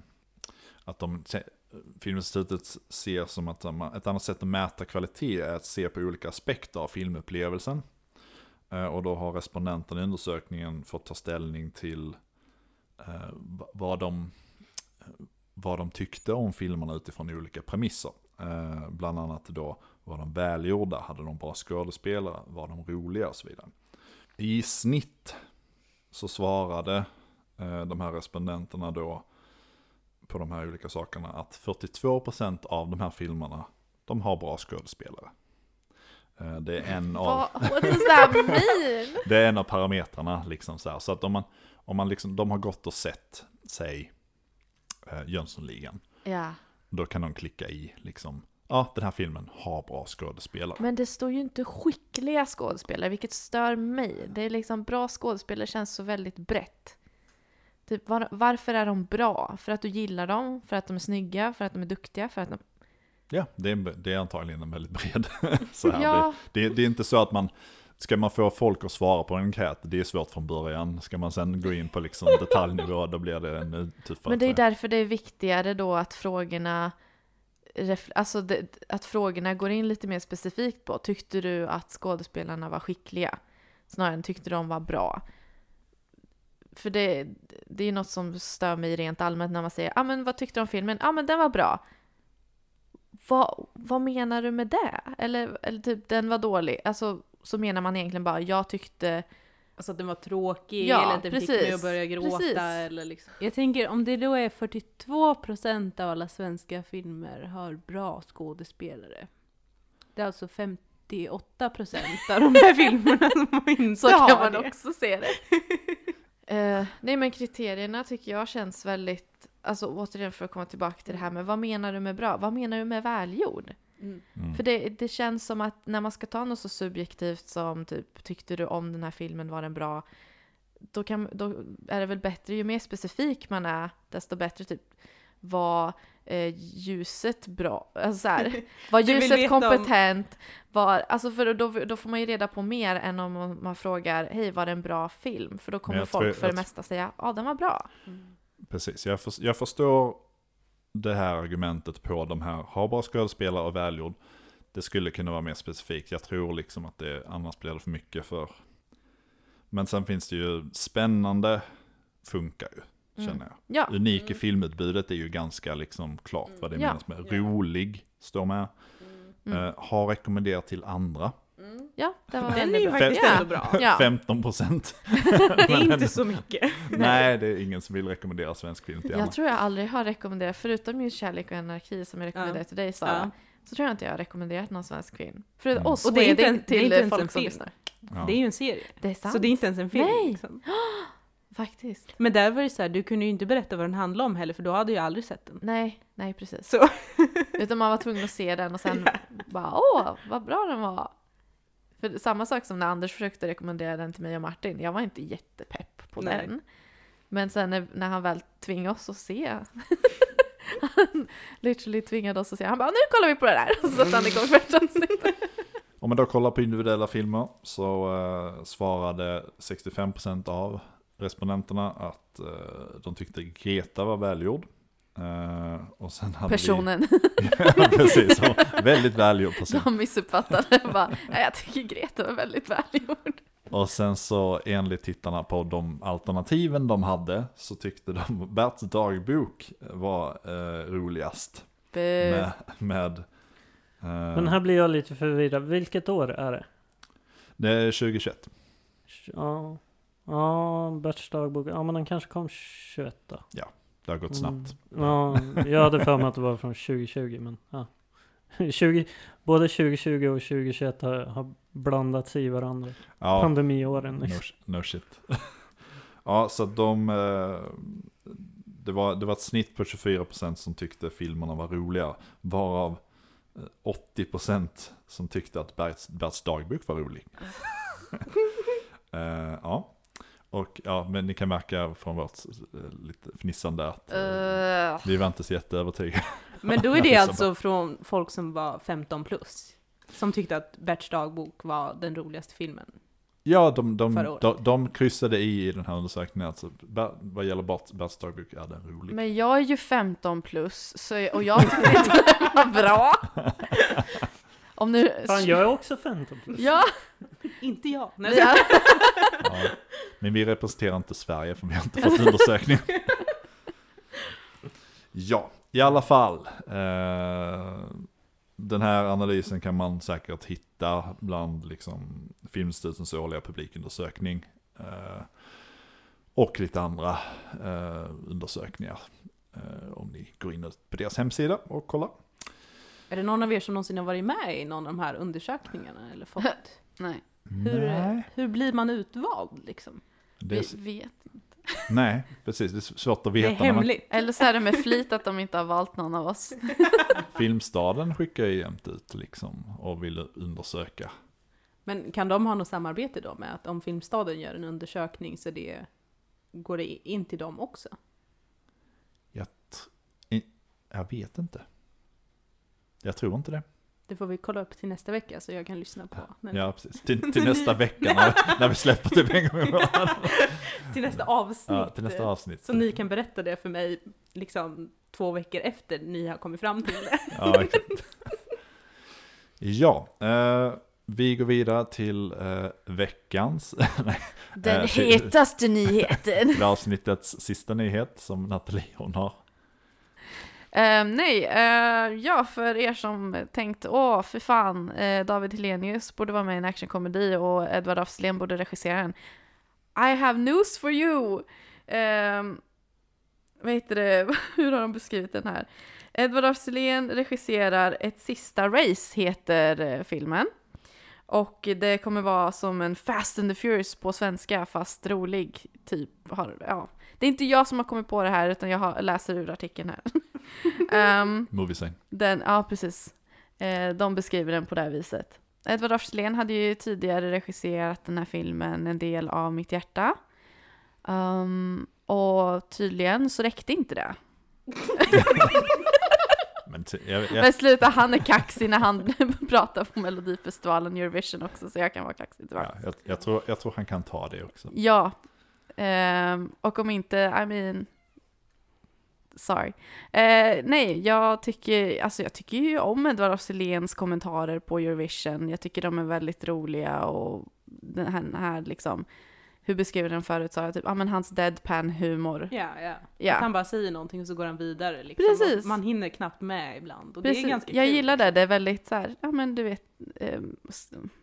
att de, Filminstitutet ser som att de, ett annat sätt att mäta kvalitet är att se på olika aspekter av filmupplevelsen. Eh, och då har respondenten i undersökningen fått ta ställning till eh, vad, de, vad de tyckte om filmerna utifrån olika premisser. Eh, bland annat då var de välgjorda, hade de bra skådespelare, var de roliga och så vidare. I snitt så svarade de här respondenterna då på de här olika sakerna att 42% av de här filmerna, de har bra skådespelare. Eh, det är en av... Vad, what does that mean? Det är en av parametrarna liksom så här. Så att om man, om man liksom, de har gått och sett, säg, eh, Jönssonligan. Ja, Då kan de klicka i liksom, ja den här filmen har bra skådespelare. men det står ju inte skickliga skådespelare, vilket stör mig. Det är liksom bra skådespelare känns så väldigt brett. Typ, var, varför är de bra? För att du gillar dem? För att de är snygga? För att de är duktiga? För att de... Ja, det är, det är antagligen en väldigt bred <laughs> så här. Ja, Det, det, det är inte så att man, ska man få folk att svara på en enkät, det är svårt från början. Ska man sen gå in på liksom <laughs> detaljnivå, då blir det ännu tuffare. men det är jag. därför det är viktigare då att frågorna Alltså det, att frågorna går in lite mer specifikt på, tyckte du att skådespelarna var skickliga? Snarare än tyckte de var bra? För det, det är något som stör mig rent allmänt när man säger ah, men vad tyckte du om filmen? Ja ah, men den var bra. Vad, vad menar du med det? Eller, eller typ den var dålig. Alltså så menar man egentligen bara jag tyckte Alltså att den var tråkig Ja, eller att den fick precis. mig att börja gråta Precis. eller liksom. Jag tänker om det då är 42% av alla svenska filmer har bra skådespelare. Det är alltså 58% av de här <laughs> filmerna som inte Så kan har man det. också se det. <laughs> Eh, nej men kriterierna tycker jag känns väldigt, alltså återigen för att komma tillbaka till det här med vad menar du med bra? Vad menar du med välgjord? Mm. Mm. För det, det känns som att när man ska ta något så subjektivt som typ tyckte du om den här filmen, var den bra? Då, kan, då är det väl bättre, ju mer specifik man är, desto bättre typ var eh, ljuset bra? Alltså så här, <laughs> var ljuset kompetent? Var, alltså för då, då får man ju reda på mer än om man- frågar hej var det en bra film? För då kommer folk tror- för det mesta säga ja den var bra. Precis, jag, för, jag förstår det här argumentet på de här, har bra skådespelare och välgjord. Det skulle kunna vara mer specifikt. Jag tror liksom att det annars blir det för mycket för... Men sen finns det ju spännande, funkar ju, Mm. känner jag. Ja, Unik i filmutbudet är ju ganska liksom klart vad det Ja. menas med. Rolig, står med. mm. Eh, har rekommenderat till andra. Ja, det var <laughs> Den är ju bra. faktiskt ändå bra. Ja. <laughs> 15 procent. <laughs> Det är inte så mycket. Nej, det är ingen som vill rekommendera svensk film till Anna. Jag tror jag aldrig har rekommenderat, förutom min kärlek och anarki som jag rekommenderade Ja. till dig Sara, Ja. så tror jag inte jag har rekommenderat någon svensk film. Förutom Mm. oss Och det är inte det är till inte ens folk en som film. lyssnar. Ja. Det är ju en serie. Det är sant. Så det är inte ens en film. Nej. Liksom. <gasps> Faktiskt. Men där var det så här, du kunde ju inte berätta vad den handlade om heller, för då hade jag aldrig sett den. Nej, nej precis. Så. <laughs> Utan man var tvungen att se den och sen <laughs> Ja. bara åh, vad bra den var. För samma sak som när Anders försökte rekommendera den till mig och Martin. Jag var inte jättepepp på Nej. den. Men sen när, när han väl tvingade oss att se. <laughs> han literally tvingade oss att se. Han bara nu kollar vi på det där. Och så satte han igång första avsnittet. Om man då kollar på individuella filmer så eh, svarade 65% av respondenterna att eh, de tyckte Greta var välgjord. Eh, och sen hade Personen. Vi, <laughs> ja, precis, så, väldigt välgjord person. De missuppfattade. <laughs> bara, "Nej, jag tycker Greta var väldigt välgjord. Och sen så enligt tittarna på de alternativen de hade så tyckte de Berts dagbok var eh, roligast. Bu. Med, med eh, Men här blir jag lite förvirrad. Vilket år är det? det är 2021. Ja, ja Berts dagbok. Ja, men den kanske kom 21 då. Det har gått snabbt. Mm. Ja, jag hade för mig att det var från 2020, men ja. <laughs> 20, både 2020 och 2021 har, har blandats i varandra. Ja, Pandemiåren. no, Liksom. no shit. <laughs> ja, så de... Eh, det, var, det var ett snitt på 24% som tyckte filmerna var roliga. Varav eh, 80% som tyckte att Berts, Berts dagbok var rolig. <laughs> Eh, ja. Och ja, men ni kan märka från vårt eh, lite fnissande att eh, Uh, vi var inte så jätteövertygade. <laughs> Men då är det <laughs> alltså från folk som var 15 plus. Som tyckte att Berts dagbok var den roligaste filmen. Ja, de, de, de, de kryssade i i den här undersökningen. Alltså, vad gäller Bert, Berts dagbok är den rolig. men jag är ju 15 plus så, och jag <laughs> tyckte inte den var bra. Om nu... Fan, jag är också 15 plus. Ja, <laughs> Inte jag. Nej, Ja. <laughs> Men vi representerar inte Sverige för vi har inte fått undersökning. <laughs> Ja, i alla fall. Eh, den här analysen kan man säkert hitta bland liksom, Filmstyrelsens årliga publikundersökning. Eh, och lite andra eh, undersökningar. Eh, om ni går in på deras hemsida och kollar. Är det någon av er som någonsin har varit med i någon av de här undersökningarna? Eller fått? <laughs> nej, Hur, Nej, hur blir man utvald liksom? det vi är, vet. nej, precis. Det är svårt att Det veta. är när man- hemligt. Eller så är det med flit att de inte har valt någon av oss. <laughs> Filmstaden skickar ju jämt ut liksom och vill undersöka. Men kan de ha något samarbete då med att om Filmstaden gör en undersökning så det går det in till dem också? Jag vet inte. Jag tror inte det. Det får vi kolla upp till nästa vecka så jag kan lyssna på. när- Ja, precis. Till, till nästa vecka när, <laughs> när vi släpper typ en gång i månaden. <laughs> Till nästa avsnitt. Ja, till nästa avsnitt. Så ni kan berätta det för mig liksom två veckor efter ni har kommit fram till det. Ja, exakt. Ja, eh, vi går vidare till eh, veckans, <laughs> nej, Den Eh, hetaste nyheten. till avsnittets sista nyhet som Nathalie hon har. Eh, nej, eh, ja för er som tänkt åh för fan, eh, David Hellenius borde vara med i en actionkomedi och Edward af Sillén borde regissera den. I have news for you! Ehm, vad heter det, <laughs> hur har de beskrivit den här? Edward af Sillén regisserar Ett sista race heter eh, filmen. Och det kommer vara som en Fast and the Furious på svenska fast rolig typ. Har, ja. Det är inte jag som har kommit på det här utan jag har, läser ur artikeln här. <laughs> <laughs> Ehm, Moviesäng. den, ja, precis. Eh, de beskriver den på det här viset. Edward af hade ju tidigare regisserat den här filmen En del av mitt hjärta. Ehm, och tydligen så räckte inte det. <laughs> Men jag, jag, Men sluta, han är kaxig när han <laughs> pratar på Melodifestivalen Eurovision också, så jag kan vara kaxig tillbaka. ja, jag, jag, tror, jag tror han kan ta det också. Ja. Ehm, och om inte, I mean... Sorry. Eh, nej, jag tycker, alltså jag tycker ju om Edward af Silléns kommentarer på Eurovision. Jag tycker de är väldigt roliga och den här, den här liksom hur beskrev jag den förut? Sa jag typ, ja men hans deadpan humor. Ja, ja. Ja. Att han bara säger någonting och så går han vidare liksom. Precis. Man hinner knappt med ibland. Och det Precis. är ganska jag kul, gillar det, det är väldigt så här, ja men du vet, eh,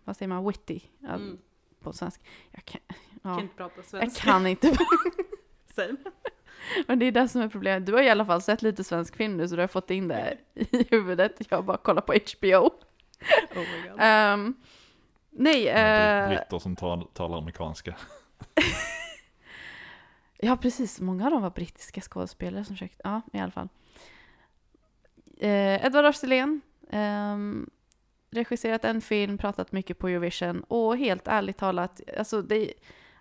vad säger man, witty Mm. på svenska. Jag kan, Kan ja, inte prata jag svenska. kan inte. <laughs> <laughs> men det är det som är problemet. Du har i alla fall sett lite svensk film nu så du har fått in det <laughs> i huvudet. Jag bara kollar på HBO. Oh my god. Ehm, nej, eh, britter som tal, talar amerikanska. <laughs> ja precis, många av dem var brittiska skådespelare som försökte, ja i alla fall. Eh, Edward af Sillén, ehm, regisserat en film, pratat mycket på Eurovision och helt ärligt talat, alltså det är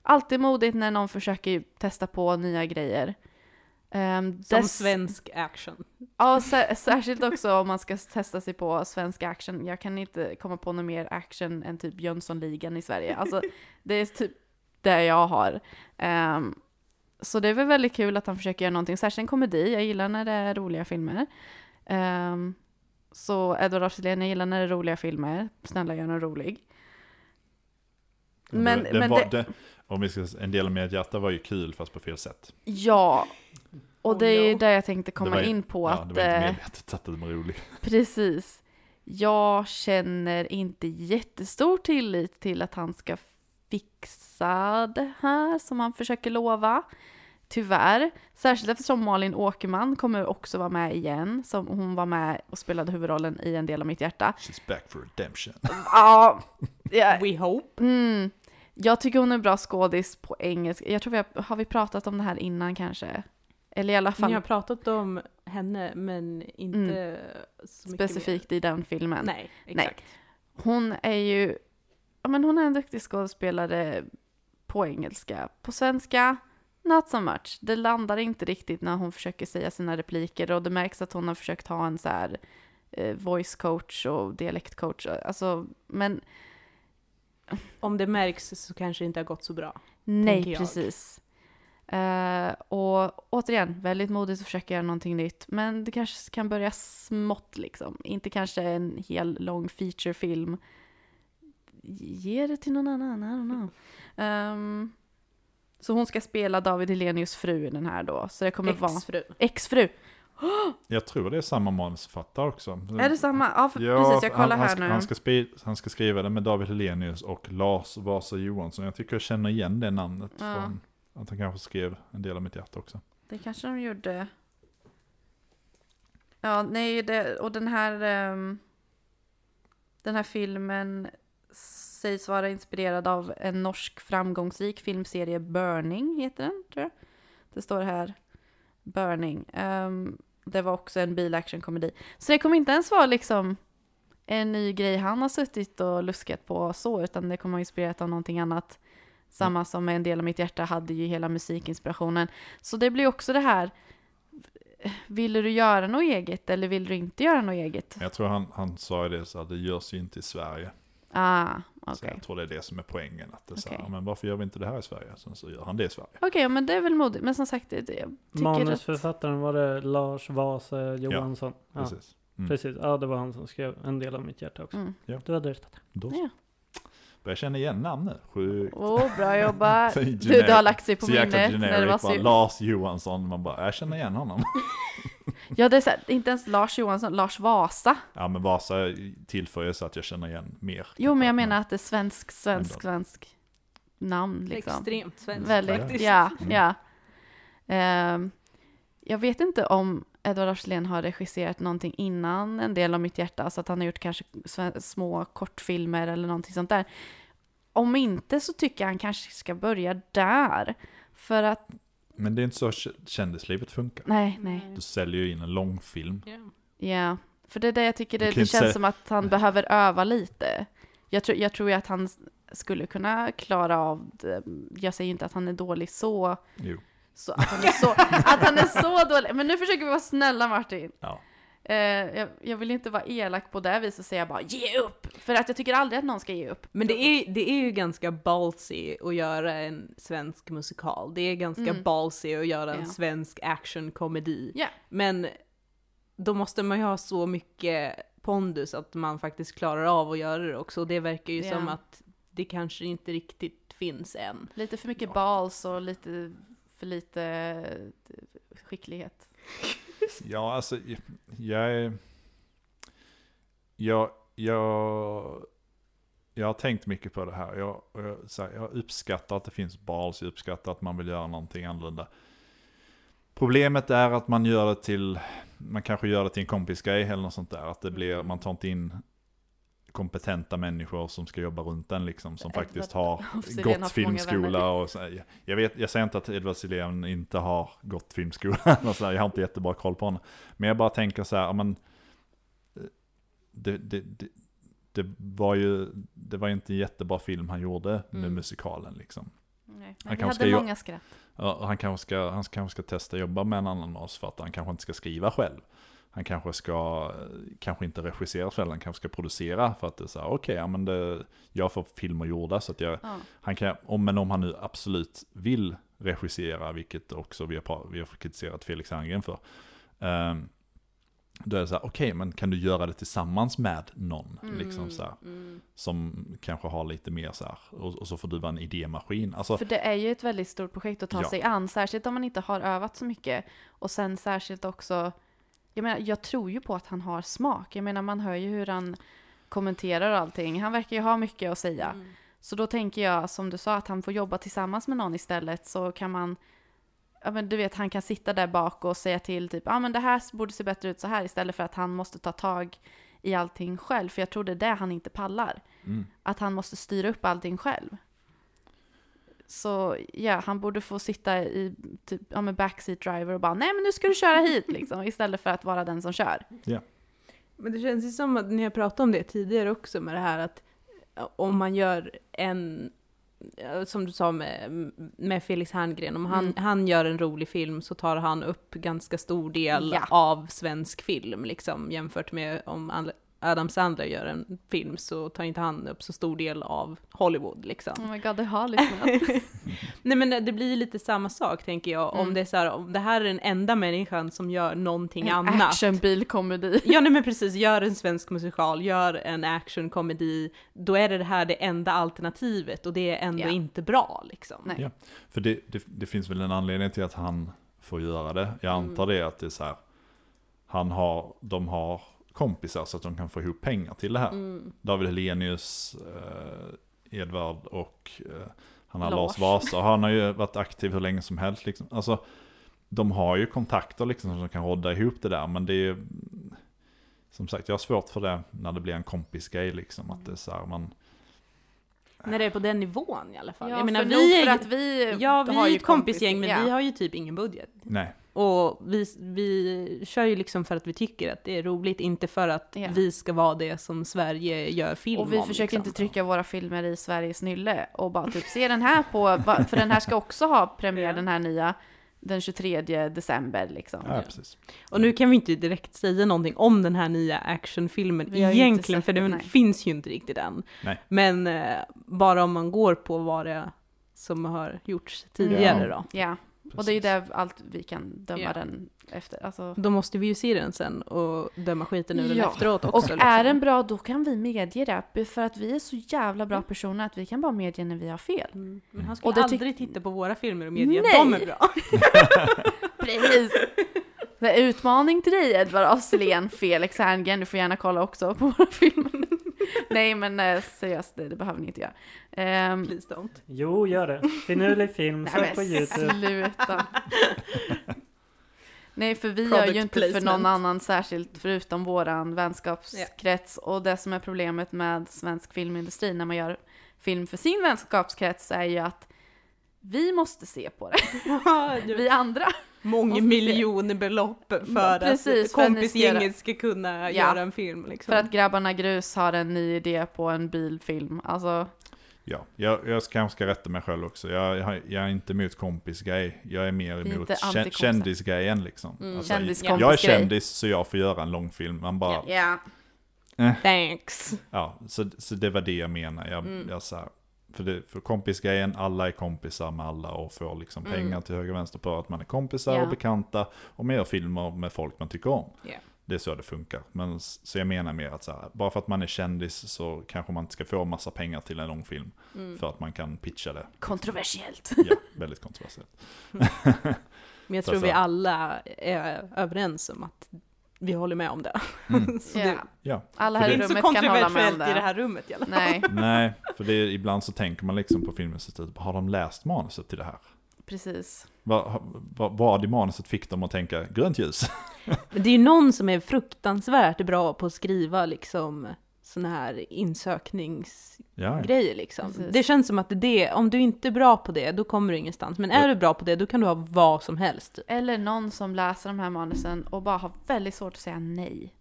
alltid modigt när någon försöker testa på nya grejer. Ehm, Som svensk action. Ja, sä- <laughs> särskilt också om man ska testa sig på svensk action. Jag kan inte komma på något mer action än typ Jönssonligan i Sverige. Alltså, <laughs> det är typ det jag har. Ehm, så det är väl väldigt kul att han försöker göra någonting, särskilt en komedi. Jag gillar när det är roliga filmer. Ehm, så Edward af jag gillar när det är roliga filmer. Snälla gör någon rolig. Men, Den men var, det, det, om vi ska, en del av mitt hjärta var ju kul fast på fel sätt. ja, och Oh det är no. där jag tänkte Det komma ju- in på ja, att... det var inte eh, medvetet att den var rolig. <laughs> Precis. Jag känner inte jättestor tillit till att han ska fixa det här som han försöker lova. Tyvärr. Särskilt eftersom Malin Åkerman kommer också vara med igen. Som hon var med och spelade huvudrollen i En del av mitt hjärta. She's back for redemption. Ja, ja, We hope. mm, jag tycker hon är bra skådis på engelska. Jag tror vi har, har vi pratat om det här innan kanske? Eller i alla fall Ni har pratat om henne men inte så mycket specifikt i den filmen. Mer. Nej, exakt. Hon är ju, ja men hon är en duktig skådespelare på engelska. På svenska, not so much. Det landar inte riktigt när hon försöker säga sina repliker och det märks att hon har försökt ha en så här eh, voice coach och dialektcoach. Alltså, men Om det märks så kanske det inte har gått så bra. nej, precis. Eh, och återigen, väldigt modigt att försöka göra någonting nytt. Men det kanske kan börja smått liksom. Inte kanske en hel lång featurefilm. Ge det till någon annan, I don't know. Ehm, så hon ska spela David Hellenius fru i den här då. Så det kommer vara Exfru. exfru. <gasps> Jag tror det är samma manusförfattare också. Är det samma? Ja, för, Ja, precis. Jag kollar han, han, här ska, nu. Han ska, spi, han ska skriva det med David Helenius och Lars Vasa Johansson. Jag tycker jag känner igen det namnet Ja. från att han kanske skrev en del av mitt hjärta också. Det kanske de gjorde. Ja, nej, det, och den här... ehm, den här filmen sägs vara inspirerad av en norsk framgångsrik filmserie, Burning heter den, tror jag. Det står här, Burning. Ehm, det var också en bilactionkomedi. Så det kommer inte ens vara liksom en ny grej han har suttit och luskat på så, utan det kommer vara inspirerat av någonting annat. Samma som med en del av mitt hjärta hade ju hela musikinspirationen. Så det blir också det här, vill du göra något eget eller vill du inte göra något eget? Jag tror han, han sa det så att det görs ju inte i Sverige. Ah, okej. Så jag tror det är det som är poängen. Att det är så här, ja, men varför gör vi inte det här i Sverige? Sen så gör han det i Sverige. Okej, ja, men det är väl modigt. Men som sagt, det, jag tycker att... Manusförfattaren var det Lars Vasa Johansson. Ja, Precis. Mm. precis. Ja, det var han som skrev en del av mitt hjärta också. Mm. Du hade rätt. Då Ja. börjar jag känna igen namn nu. Sjukt. Åh, bra jobbat! <laughs> Så Du, det har lagt sig på så jäkla minnet när det var generic, bara, så... Lars Johansson, man bara, jag känner igen honom. <laughs> Ja, det är så här, inte ens Lars Johansson, Lars Vasa. Ja men Vasa tillför ju så att jag känner igen mer. Jo, men jag menar att det är svensk, svensk, Ändå. svensk namn liksom. Extremt svenskt Väldigt, faktiskt. ja, Mm. ja. Ehm, jag vet inte om Edward af har regisserat någonting innan En del av mitt hjärta, så att han har gjort kanske små kortfilmer eller någonting sånt där. Om inte så tycker jag han kanske ska börja där. För att, Men det är inte så kändislivet funkar. nej, nej, Du säljer ju in en långfilm. Ja. ja. För det är det jag tycker, det, det känns säga- som att han behöver öva lite. Jag tror, jag tror ju att han skulle kunna klara av det. Jag säger inte att han är dålig så, Jo. så, att, han är så att han är så <laughs> dålig. Men nu försöker vi vara snälla Martin. Ja. Eh, jag, jag vill inte vara elak på det viset och säga bara ge upp! För att jag tycker aldrig att någon ska ge upp. Men det är, det är ju ganska ballsy att göra en svensk musikal. Det är ganska Mm. ballsy att göra en Ja. svensk actionkomedi. Ja. Men då måste man ju ha så mycket pondus att man faktiskt klarar av att göra det också. Och det verkar ju Ja. som att det kanske inte riktigt finns än. Lite för mycket balls och lite för lite eh, skicklighet. <laughs> Ja, alltså jag är... Jag, jag, jag har tänkt mycket på det här. Jag, jag, här, jag uppskattar att det finns bals, jag uppskattar att man vill göra någonting annorlunda. Problemet är att man gör det till, man kanske gör det till en kompisgrej eller något sånt där. Att det blir, man tar inte in kompetenta människor som ska jobba runt den liksom. Som faktiskt har har gått många filmskola och så, jag, jag, vet, jag säger inte att Edward Sillén inte har gått filmskola. <laughs> eller så här, jag har inte jättebra koll på honom. Men jag bara tänker så här, men, eh, det, det, det, det var ju det var inte en jättebra film han gjorde med Mm. musikalen liksom. Nej. Han kanske hade ska många skratt. Ja, och han kanske ska, han kanske ska testa jobba med en annan oss för att han kanske inte ska skriva själv. Han kanske ska, kanske inte regissera själv, han kanske ska producera för att det är så här, okej, ja men det, jag får filmer gjorda så att jag, Ja. han kan, om, men om han nu absolut vill regissera, vilket också vi har, vi har kritiserat Felix Herngren för. Um, då är det så här, okej, men kan du göra det tillsammans med någon? Liksom så här, mm. som kanske har lite mer så här, och, och så får du vara en idémaskin. Alltså, För det är ju ett väldigt stort projekt att ta Ja. sig an, särskilt om man inte har övat så mycket. Och sen särskilt också, jag menar, jag tror ju på att han har smak. Jag menar, man hör ju hur han kommenterar och allting. Han verkar ju ha mycket att säga. Mm. Så då tänker jag, som du sa, att han får jobba tillsammans med någon istället så kan man Ja men du vet, han kan sitta där bak och säga till typ, ja ah, men det här borde se bättre ut så här istället för att han måste ta tag i allting själv. För jag tror det är det han inte pallar. mm. Att han måste styra upp allting själv. Så ja, han borde få sitta i typ, ja, med backseat driver och bara nej men nu ska du köra hit liksom istället för att vara den som kör. Men det känns ju som att ni har pratat om det tidigare också med det här att om man gör en, som du sa med, med Felix Herngren, om han, Mm. han gör en rolig film så tar han upp ganska stor del Ja. av svensk film liksom jämfört med om Adam Sandler gör en film så tar inte han upp så stor del av Hollywood liksom. Oh my god, det har lyssnat. <laughs> Nej men det blir lite samma sak tänker jag, om Mm. det är så här, om det här är den enda människan som gör någonting annat. Actionbilkomedi. <laughs> Ja nej men precis, gör en svensk musikal, gör en actionkomedi, då är det det här det enda alternativet och det är ändå Ja. inte bra liksom. Nej. Ja. För det, det, det finns väl en anledning till att han får göra det. Jag Mm. antar det att det är så här. Han har, de har kompisar så att de kan få ihop pengar till det här. Mm. David Helenius, eh, Edvard och eh, han har Lars. Lars Vasa. Han har ju varit aktiv hur länge som helst. Liksom. Alltså, de har ju kontakter liksom som kan rodda ihop det där. Men det är ju, som sagt, jag har svårt för det när det blir en kompisgrej liksom. Att det är så här, man, När det är på den nivån i alla fall. Ja, jag menar för vi är för att vi ja, vi har är ett kompisgäng men ja. vi har ju typ ingen budget. nej. Och vi, vi kör ju liksom för att vi tycker att det är roligt, inte för att Ja. vi ska vara det som Sverige gör film Och vi om. försöker liksom. inte trycka våra filmer i Sveriges nylle och bara typ se den här på, för den här ska också ha premiär den här nya den 23 december liksom. Ja, precis. Och nu kan vi inte direkt säga någonting om den här nya actionfilmen egentligen, för den, nej. finns ju inte riktigt än. Nej. Men eh, bara om man går på vad det som har gjorts tidigare då. Ja, och det är ju Precis. det allt vi kan döma Ja. den efter. Alltså, Då måste vi ju se den sen och döma skiten ur den Ja. efteråt också. och liksom. är den bra då kan vi medge det, för att vi är så jävla bra personer att vi kan bara medge när vi har fel. Mm. Men han skulle Och aldrig titta på våra filmer och medge att Nej! de är bra. <laughs> Precis! Utmaning till dig Edvard af Sillén, Felix Herngren, du får gärna kolla också på våra filmer. <laughs> Nej men eh, seriöst, det, det behöver ni inte göra. Ehm, Please don't. Jo, gör det. Finurlig film, nej sök på YouTube. sluta. <laughs> Nej för vi Product gör ju inte för placement. någon annan särskilt förutom våran vänskapskrets. Och det som är problemet med svensk filmindustri när man gör film för sin vänskapskrets är ju att vi måste se på det. <laughs> Vi andra. Många Måste se. miljoner belopp för Precis, att för att ni ska göra- kompisgänget ska kunna Ja. göra en film. Liksom. För att grabbarna grus har en ny idé på en bilfilm. Alltså, Ja, jag, jag ska- kanske ska rätta mig själv också. Jag, jag, jag är inte emot kompisgrej. Jag är mer emot kä- kändisgrejen liksom. Mm. Alltså, Kändiskompisgrej. jag är kändis så jag får göra en långfilm. Man bara, ja. Thanks. ja, så, så det var det jag menar. Jag, Mm. jag så här, för, det, för kompisgrejen, alla är kompisar med alla och får liksom Mm. pengar till höger och vänster på att man är kompisar Ja. och bekanta. Och man gör filmer med folk man tycker om. Ja. Det är så det funkar. Men så jag menar mer att så här, bara för att man är kändis så kanske man inte ska få massa pengar till en långfilm. Mm. För att man kan pitcha det. Kontroversiellt. Ja, väldigt kontroversiellt. <laughs> Men jag tror vi alla är överens om att vi håller med om det. Mm. <laughs> så det, Ja, Alla här det i det är inte rummet så kan hålla med om i det det. här rummet i alla fall. Nej, <laughs> nej, för det är, ibland så tänker man liksom på Filminstitutet, har de läst manuset till det här? precis. Vad, vad, vad i manuset fick dem att tänka grönt ljus? <laughs> Men det är ju någon som är fruktansvärt bra på att skriva liksom sådana här insökningsgrejer Ja, liksom. Precis. Det känns som att det, om du inte är bra på det, då kommer du ingenstans. Men är du bra på det, då kan du ha vad som helst. typ. Eller någon som läser de här manusen och bara har väldigt svårt att säga nej.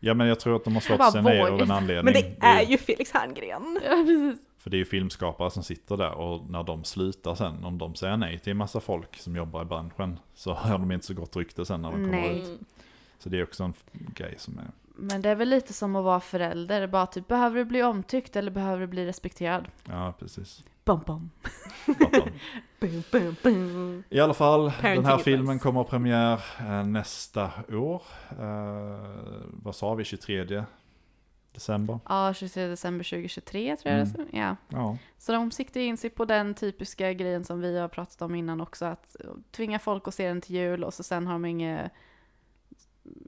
ja, men jag tror att de har svårt att säga nej av en anledning. Men det är ju Felix Herngren. Ja, precis. För det är ju filmskapare som sitter där och när de slutar sen, om de säger nej till en massa folk som jobbar i branschen, så har de inte så gott rykte sen när de kommer Nej. ut. Så det är också en grej som är... Men det är väl lite som att vara förälder. Bara typ, behöver du bli omtyckt eller behöver du bli respekterad? Ja, precis. Bum, bum. <laughs> Bum, bum, bum. I alla fall, den Parenting här advice. filmen kommer ha premiär eh, nästa år. Eh, vad sa vi, 23 december? Ja, 23 december 2023 tror jag Mm. det. Ja. Ja, Så de siktar in sig på den typiska grejen som vi har pratat om innan också. Att tvinga folk att se den till jul och så sen har de inget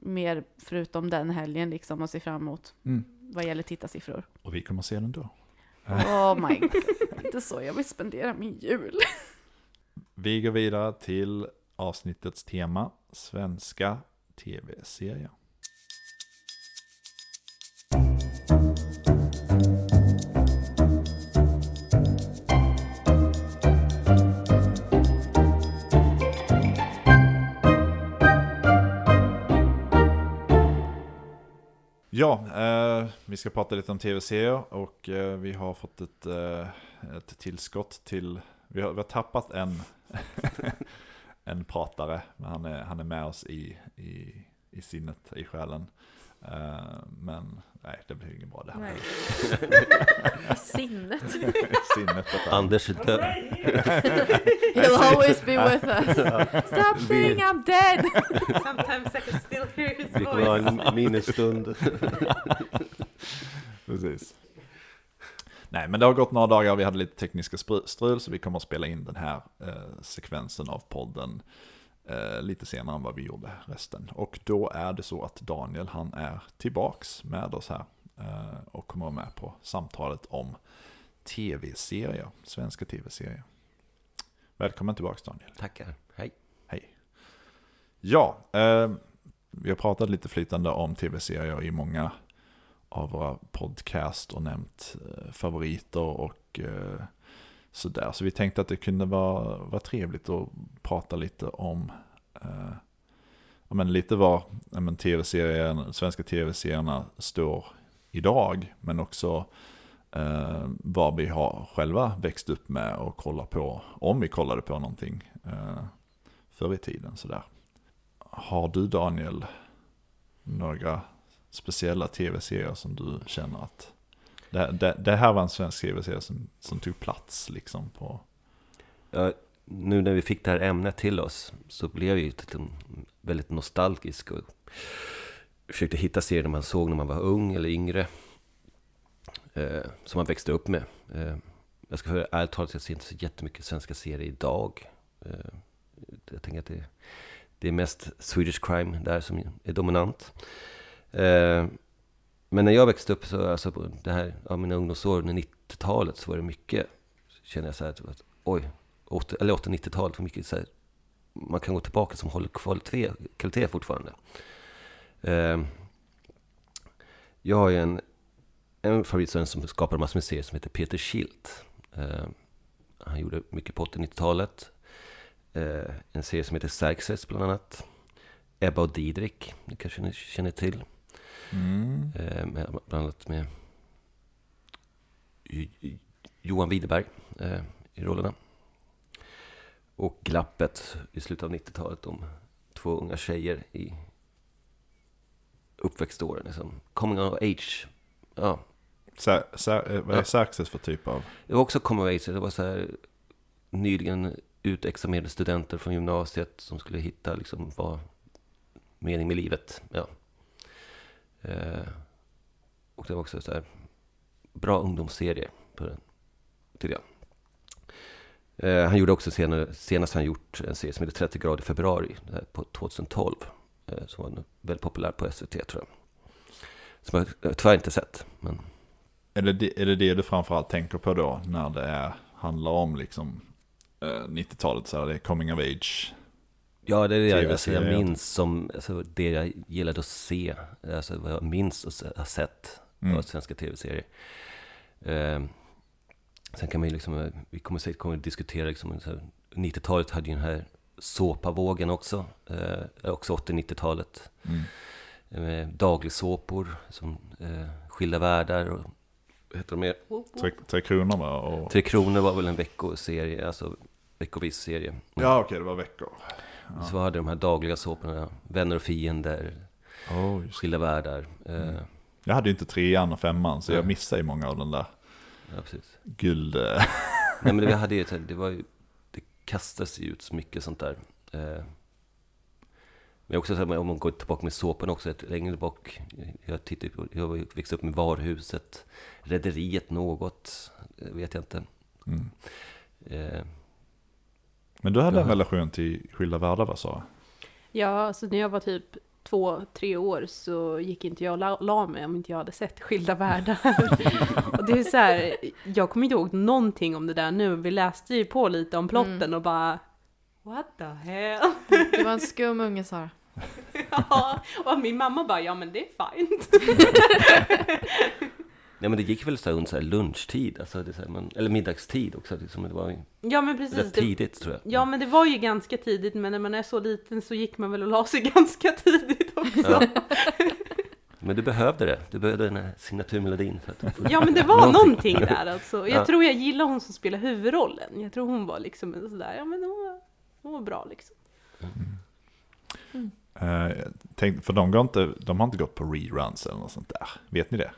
mer förutom den helgen liksom att se fram emot mm. vad gäller tittarsiffror. och vi kommer se den då. Oh my god, inte så jag vill spendera min jul. Vi går vidare till avsnittets tema, svenska tv-serier. Ja, eh, vi ska prata lite om tv-serier och eh, vi har fått ett, eh, ett tillskott till, vi har, vi har tappat en, <laughs> en pratare, men han är, han är med oss i, i, i sinnet, i själen. Eh, men nej, det blir inget bra det här. Nej. <laughs> Sinnet. <laughs> sinnet. Anders är död. <laughs> He'll always be with us. Stop saying I'm dead! Sometimes I can still hear his Vi kommer ha voice. en minnesstund. Precis. Nej, men det har gått några dagar, vi hade lite tekniska strul, så vi kommer att spela in den här eh, sekvensen av podden eh, lite senare än vad vi gjorde resten. Och då är det så att Daniel, han är tillbaks med oss här eh, och kommer vara med på samtalet om tv-serier, svenska tv-serier. Välkommen tillbaks Daniel. Tackar. Hej. Hej. Ja, eh, vi har pratat lite flytande om tv-serier i många av våra podcast och nämnt eh, favoriter och eh, sådär. Så vi tänkte att det kunde vara, vara trevligt att prata lite om eh, ja, men lite var ja, men tv-serien, svenska tv-serierna står idag. Men också eh, vad vi har själva växt upp med och kollar på, om vi kollade på någonting eh, förr i tiden. Sådär. Har du Daniel några speciella tv-serier som du känner att det, det, det här var en svensk tv-serie som, som tog plats liksom på... Ja, nu när vi fick det här ämnet till oss så blev jag ju väldigt nostalgisk och försökte hitta serier man såg när man var ung eller yngre. Eh, som man växte upp med. Eh, jag ska höra, ärligt talat, jag ser inte så jättemycket svenska serier idag. Eh, jag tänker att det, det är mest Swedish crime där som är dominant. Eh, men när jag växte upp, så, alltså på det här, ja, mina ungdomsår under 90-talet, så var det mycket, känner jag så här, typ att, oj, 80, eller 80-90-talet var mycket så här, man kan gå tillbaka som håller kvalitet, kvalitet fortfarande. Eh, jag har ju en, en favoritsöner som skapade massor med serier som heter Peter Schildt. Eh, han gjorde mycket på 80-90-talet. Eh, en serie som heter Xerxes bland annat. Ebba och Didrik, det kanske ni känner till. Mm. Eh, med, bland annat med Jo- Johan Widerberg eh, i rollerna. Och Glappet i slutet av 90-talet om två unga tjejer i uppväxtåren. Liksom. Coming of age. Ja, Sär, sär, eh, vad är Ja. För typ av... det var också coming of age. Det var så här nyligen utexaminerade studenter från gymnasiet som skulle hitta liksom vad mening med livet. Ja. Eh, och det var också så här, bra ungdomsserie på den, tyckte jag. Eh, han gjorde också senare, senast han gjort en serie som heter 30 grader i februari, på 2012. Eh, som var väldigt populär på SVT tror jag. Som jag tyvärr inte sett. Men Är det, det- är det det du framförallt tänker på då när det är, handlar om liksom eh, 90-talet, så här, det är coming of age? Ja, det är det jag, alltså, jag minns som alltså, det jag gillade att se. Alltså vad jag minns och har sett Mm. av svenska tv-serier. Eh, sen kan man ju liksom, eh, vi kommer säkert kommer att diskutera liksom, så här, 90-talet hade ju den här såpavågen också. Eh, också 80-90-talet. Mm. Med dagligsåpor som eh, Skilda Världar och vad heter de mer? Tre, tre kronor va? Och... Tre Kronor var väl en veckoserie, alltså veckovis serie. Ja okej, det var veckor. Så hade de här dagliga såporna, Vänner och fiender, Oh. Skilda Världar. Eh, Mm. Jag hade ju inte trean och femman, så jag Nej. missade ju många av den där ja, precis. guld... eh, <laughs> Nej men vi hade ju, det var ju, det kastas ju ut så mycket sånt där. Eh, men också här, om man går tillbaka med såpan också, ett längre bak. Jag tittar på, jag växte upp med Varhuset, Rederiet något, eh, vet jag inte. Mm. Eh, Men du hade en relation till Skilda Världar va Sara? Ja, alltså när jag var typ två, tre år så gick inte jag och la, la mig om inte jag hade sett Skilda Världar. <laughs> och det är så här, jag kommer inte ihåg någonting om det där nu. Vi läste ju på lite om plotten Mm. och bara What the hell? Du var en skum unge Sara. <laughs> ja, och min mamma bara, ja men det är fint. <laughs> nej men det gick väl så här under så här lunchtid, alltså det är så här, man, eller middagstid också. Liksom, det var ja men precis. rätt Det, tidigt tror jag. ja men det var ju ganska tidigt, men när man är så liten så gick man väl och la sig <laughs> ganska tidigt också. Ja. Men du behövde det, du behövde den här signaturmelodin för att få Ja men det var Någonting. någonting där alltså. Jag Ja. tror jag gillar hon som spelar huvudrollen. Jag tror hon var liksom en sådär, ja men hon var, hon var bra liksom. Eh, tänk, för de, går inte, de har inte gått på reruns eller något sånt där. Vet ni det?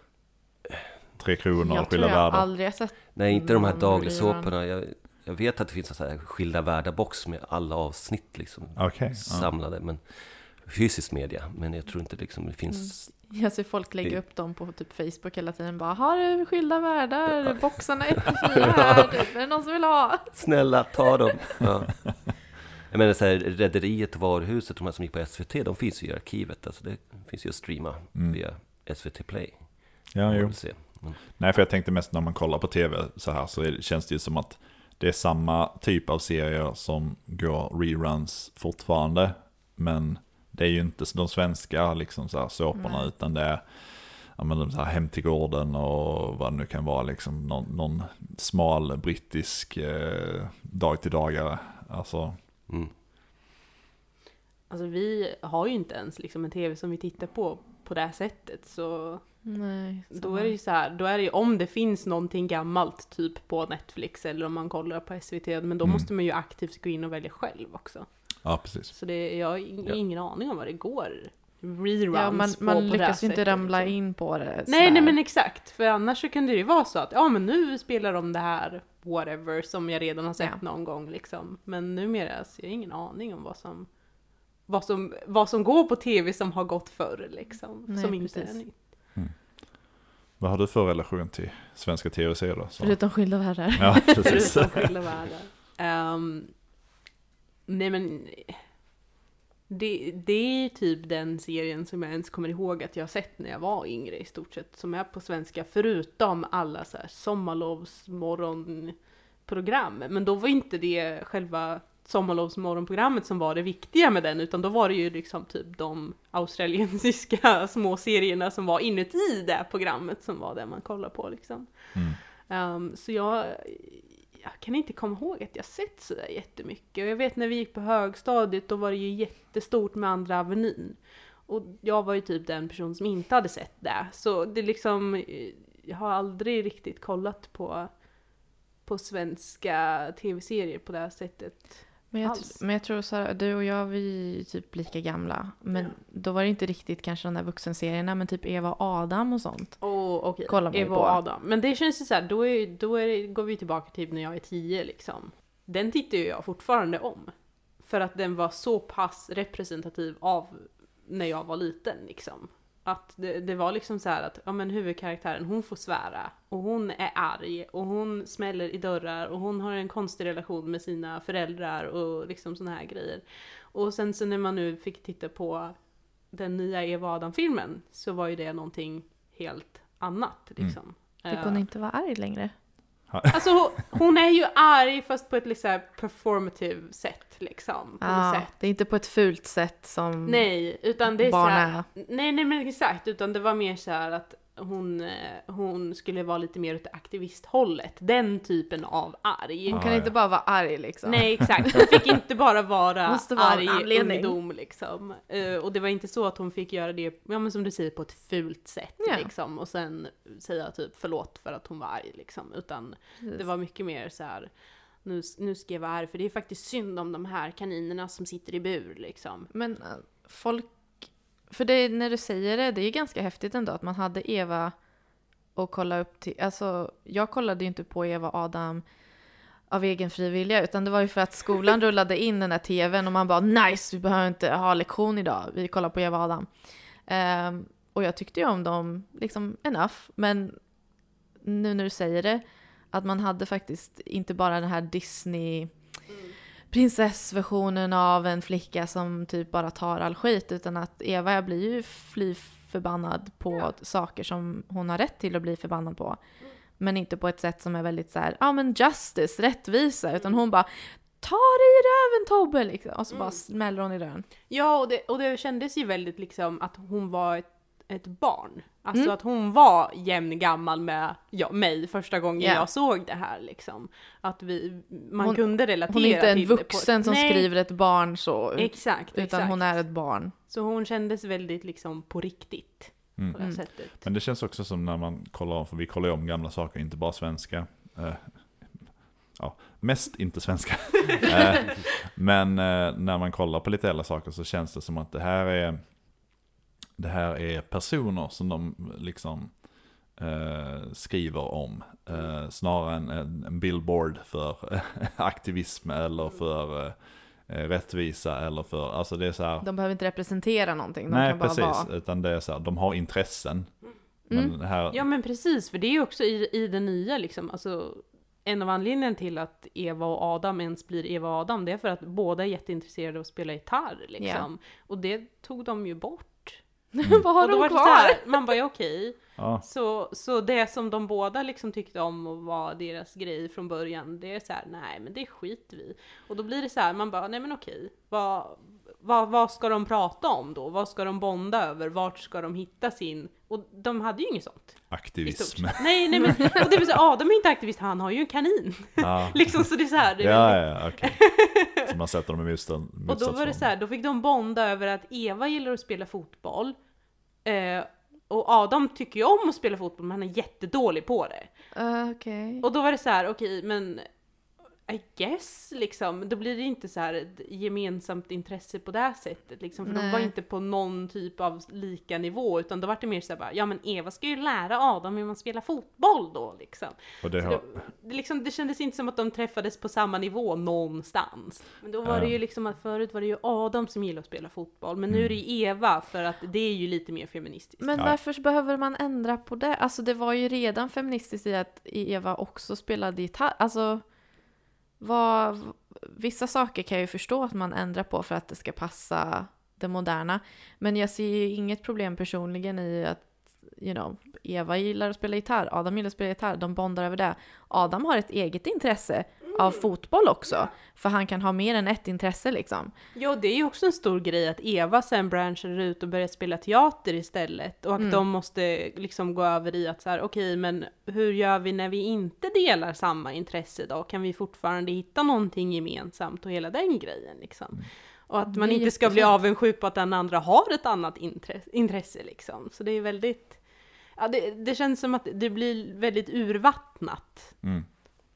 Tre kronor Jag och tror Skilda jag Världar. aldrig har sett Nej, inte de här dagligsåporna. Jag, jag vet att det finns en sån här skilda världar-box med alla avsnitt liksom ja. samlade. Men fysisk media. Men jag tror inte liksom det finns... Jag ser folk lägga upp dem på typ Facebook hela tiden. Bara, har du skilda världar? Boxarna är jättefina <laughs> här. Typ. Är det någon som vill ha? Snälla, ta dem! <laughs> Ja. Jag menar så här, Rederiet och Varuhuset, de här som gick på SVT, de finns ju i arkivet. Alltså det finns ju att streama Mm. via SVT Play. Ja, jo. se. Nej, för jag tänkte mest när man kollar på tv så här så är känns det ju som att det är samma typ av serier som går reruns fortfarande. Men det är ju inte de svenska liksom så här såporna Nej. utan det är ja, men så här Hem till gården och vad det nu kan vara liksom någon, någon smal brittisk eh, dag till dagare. Alltså, mm. Alltså vi har ju inte ens liksom en tv som vi tittar på på det här sättet så Nej. då är det ju så här, då är det ju om det finns någonting gammalt typ på Netflix eller om man kollar på SVT men då Mm. måste man ju aktivt gå in och välja själv också. ja precis. Så det, jag har ing- Ja. ingen aning om vad det går reruns Ja, man, på, man på lyckas ju inte ramla liksom. in på det. Nej, sådär. nej men exakt. För annars så kunde det ju vara så att ja men nu spelar de det här whatever som jag redan har sett Ja. någon gång liksom. Men numera så har jag ingen aning om vad som vad som, vad som går på tv som har gått förr liksom. Nej, som inte är precis. nytt. Vad har du för relation till svenska tv-serier då? Förutom skilda världar. Ja, <laughs> precis. Förutom skilda världar. Ehm, nej men det, det är typ den serien som jag ens kommer ihåg att jag har sett när jag var yngre i stort sett. Som är på svenska förutom alla så här sommarlovsmorgonprogram. Men då var inte det själva sommarlovsmorgonprogrammet som var det viktiga med den. Utan då var det ju liksom typ de australiensiska <laughs> små serierna som var inuti det programmet som var det man kollade på liksom. Mm. Ehm, så jag, jag kan inte komma ihåg att jag sett sådär jättemycket. Och jag vet när vi gick på högstadiet, då var det ju jättestort med Andra Avenyn. Och jag var ju typ den person som inte hade sett det. Så det liksom, eh, jag har aldrig riktigt kollat på, på svenska tv-serier på det här sättet. Men jag, Alls. men jag tror Sara, du och jag vi är typ lika gamla. Men Ja. då var det inte riktigt kanske de där vuxenserierna, men typ Eva och Adam och sånt. Oh, okej, Kollar man ju Eva och Adam. Men det känns ju såhär, då, är, då är, det- går vi tillbaka till när jag är tio liksom. Den tittar ju jag fortfarande om. För att den var så pass representativ av när jag var liten liksom. Att det, det var liksom så här att ja, men huvudkaraktären hon får svära och hon är arg och hon smäller i dörrar och hon har en konstig relation med sina föräldrar och liksom såna här grejer. Och sen så när man nu fick titta på den nya Eva Adam-filmen så var ju det någonting helt annat liksom. Fick hon Eh, inte vara arg längre? Alltså hon- hon är ju arg fast på ett liksom så här performative sätt liksom. Ja, sätt. det är inte på ett fult sätt som Nej, utan det är så barn här, är. Nej, nej men exakt, utan det var mer så här att hon, eh, hon skulle vara lite mer åt aktivisthållet. Den typen av arg. Hon kan inte bara vara arg liksom. Nej exakt, hon fick inte bara vara <laughs> Måste vara en arg ungdom liksom. Eh, och det var inte så att hon fick göra det, ja men som du säger, på ett fult sätt Ja. liksom. Och sen säga typ förlåt för att hon var arg liksom. Utan Precis. det var mycket mer så här. Nu, nu ska jag vara arg för det är faktiskt synd om de här kaninerna som sitter i bur liksom. Men äh, folk... För det, när du säger det, det är ju ganska häftigt ändå att man hade Eva och kolla upp till... Alltså, jag kollade ju inte på Eva och Adam av egen fri vilja, utan det var ju för att skolan <laughs> rullade in den där tvn och man bara nice, vi behöver inte ha lektion idag, vi kollar på Eva och Adam. Ehm, och jag tyckte ju om dem, liksom enough, men nu när du säger det, att man hade faktiskt inte bara den här Disney prinsessversionen av en flicka som typ bara tar all skit utan att Eva blir ju fly förbannad på saker som hon har rätt till att bli förbannad på. Men inte på ett sätt som är väldigt så här, ja men justice, rättvisa, utan hon bara Ta dig i röven Tobbe! Liksom. Och så bara smäller hon i dörren. Ja, och det, och det kändes ju väldigt liksom att hon var ett, ett barn. Alltså Mm. att hon var jämngammal med ja, mig första gången Ja. jag såg det här liksom. Att vi, man Hon- kunde relatera Hon är inte en till det vuxen ett, som Nej, skriver ett barn så, Exakt, utan exakt. hon är ett barn. Så hon kändes väldigt liksom på riktigt. Mm. På det Mm. sättet. Men det känns också som när man kollar om, för vi kollar ju om gamla saker, inte bara svenska. Eh, ja, mest inte svenska. <laughs> eh, men eh, när man kollar på lite äldre saker så känns det som att det här är, det här är personer som de liksom eh, skriver om. Eh, snarare än en, en billboard för <laughs> aktivism eller för eh, eh, rättvisa eller för, alltså det är så här. De behöver inte representera någonting, de Nej, kan bara precis. vara. Utan det är så här, de har intressen. Mm. Men här, Ja men precis, för det är ju också i, i det nya liksom, alltså en av anledningarna till att Eva och Adam ens blir Eva och Adam, det är för att båda är jätteintresserade av att spela gitarr liksom. Och det tog de ju bort. <laughs> Vad har och då de var det så kvar? här, man bara ja, okej. ja, Så, så det som de båda liksom tyckte om och var deras grej från början, det är så här, nej men det skiter vi Och då blir det så här, man bara, nej men okej, vad, vad, vad ska de prata om då? Vad ska de bonda över? Vart ska de hitta sin... Och de hade ju inget sånt. aktivism. Nej, nej men, och det är så, Adam är inte aktivist, han har ju en kanin. Ja, <laughs> liksom, så det är så här, det är ja, väldigt- ja okej. Så man sätter dem i motstånd. <laughs> Och då var det så här, då fick de bonda över att Eva gillar att spela fotboll. Eh, och Adam tycker ju om att spela fotboll men han är jättedålig på det. Uh, Okej. Och då var det så här, okej men I guess liksom, då blir det inte så här ett gemensamt intresse på det här sättet liksom, för de Nej. var inte på någon typ av lika nivå utan då var det mer så här bara, ja men Eva ska ju lära Adam hur man spelar fotboll då liksom. Och det har, det, det, liksom, det kändes inte som att de träffades på samma nivå någonstans. Men då var det ju liksom att förut var det ju Adam som gillade att spela fotboll, men nu är det ju Eva för att det är ju lite mer feministiskt. Men Ja. varför behöver man ändra på det? Alltså det var ju redan feministiskt i att Eva också spelade gitarr. Alltså, vad, vissa saker kan jag ju förstå att man ändrar på för att det ska passa det moderna. Men jag ser ju inget problem personligen i att you know, Eva gillar att spela gitarr, Adam gillar att spela gitarr, de bondar över det. Adam har ett eget intresse av fotboll också, för han kan ha mer än ett intresse liksom. Ja, det är ju också en stor grej att Eva sen branschar ut och börjar spela teater istället. Och att Mm. de måste liksom gå över i att så här, okej, men hur gör vi när vi inte delar samma intresse då? Kan vi fortfarande hitta någonting gemensamt och hela den grejen liksom? Och att man inte ska bli avundsjuk på att den andra har ett annat intresse, intresse liksom. Så det är väldigt, ja det, det känns som att det blir väldigt urvattnat. mm.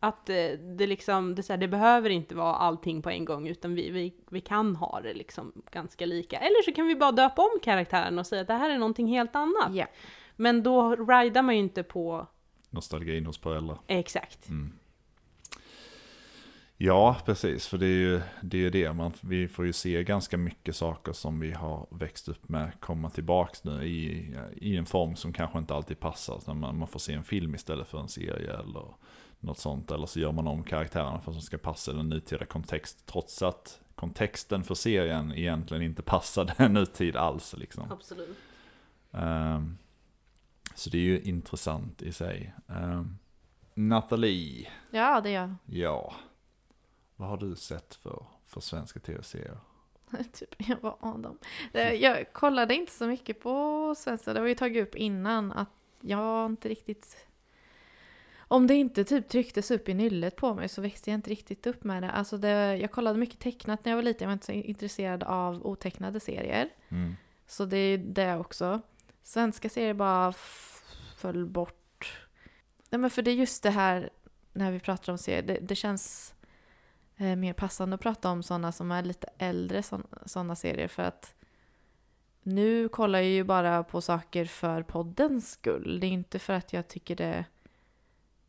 Att eh, det liksom, det, så här, det behöver inte vara allting på en gång utan vi, vi, vi kan ha det liksom ganska lika. Eller så kan vi bara döpa om karaktären och säga att det här är någonting helt annat. Ja. Men då ridar man ju inte på nostalgin hos föräldrar. exakt. Mm. Ja, precis. För det är ju det. Är det. Man, vi får ju se ganska mycket saker som vi har växt upp med komma tillbaks nu i, i en form som kanske inte alltid passar. När man, man får se en film istället för en serie eller något sånt. Eller så gör man om karaktärerna för att de ska passa den nutida kontext. Trots att kontexten för serien egentligen inte passade <laughs> nutid alls. Liksom. Absolut. Um, så det är ju intressant i sig. Um, Nathalie, Ja, det är jag. ja. Vad har du sett för, för svenska tv-serier? <laughs> typ, jag var Adam. Jag kollade inte så mycket på svenska. Det har vi tagit upp innan att jag inte riktigt... Om det inte typ trycktes upp i nyllet på mig så växte jag inte riktigt upp med det. Alltså det, jag kollade mycket tecknat när jag var liten. Jag var inte så intresserad av otecknade serier. Mm. Så det är det också. Svenska serier bara föll bort. Nej men för det är just det här när vi pratar om serier. Det, det känns eh, mer passande att prata om sådana som är lite äldre sådana serier för att nu kollar jag ju bara på saker för poddens skull. Det är inte för att jag tycker det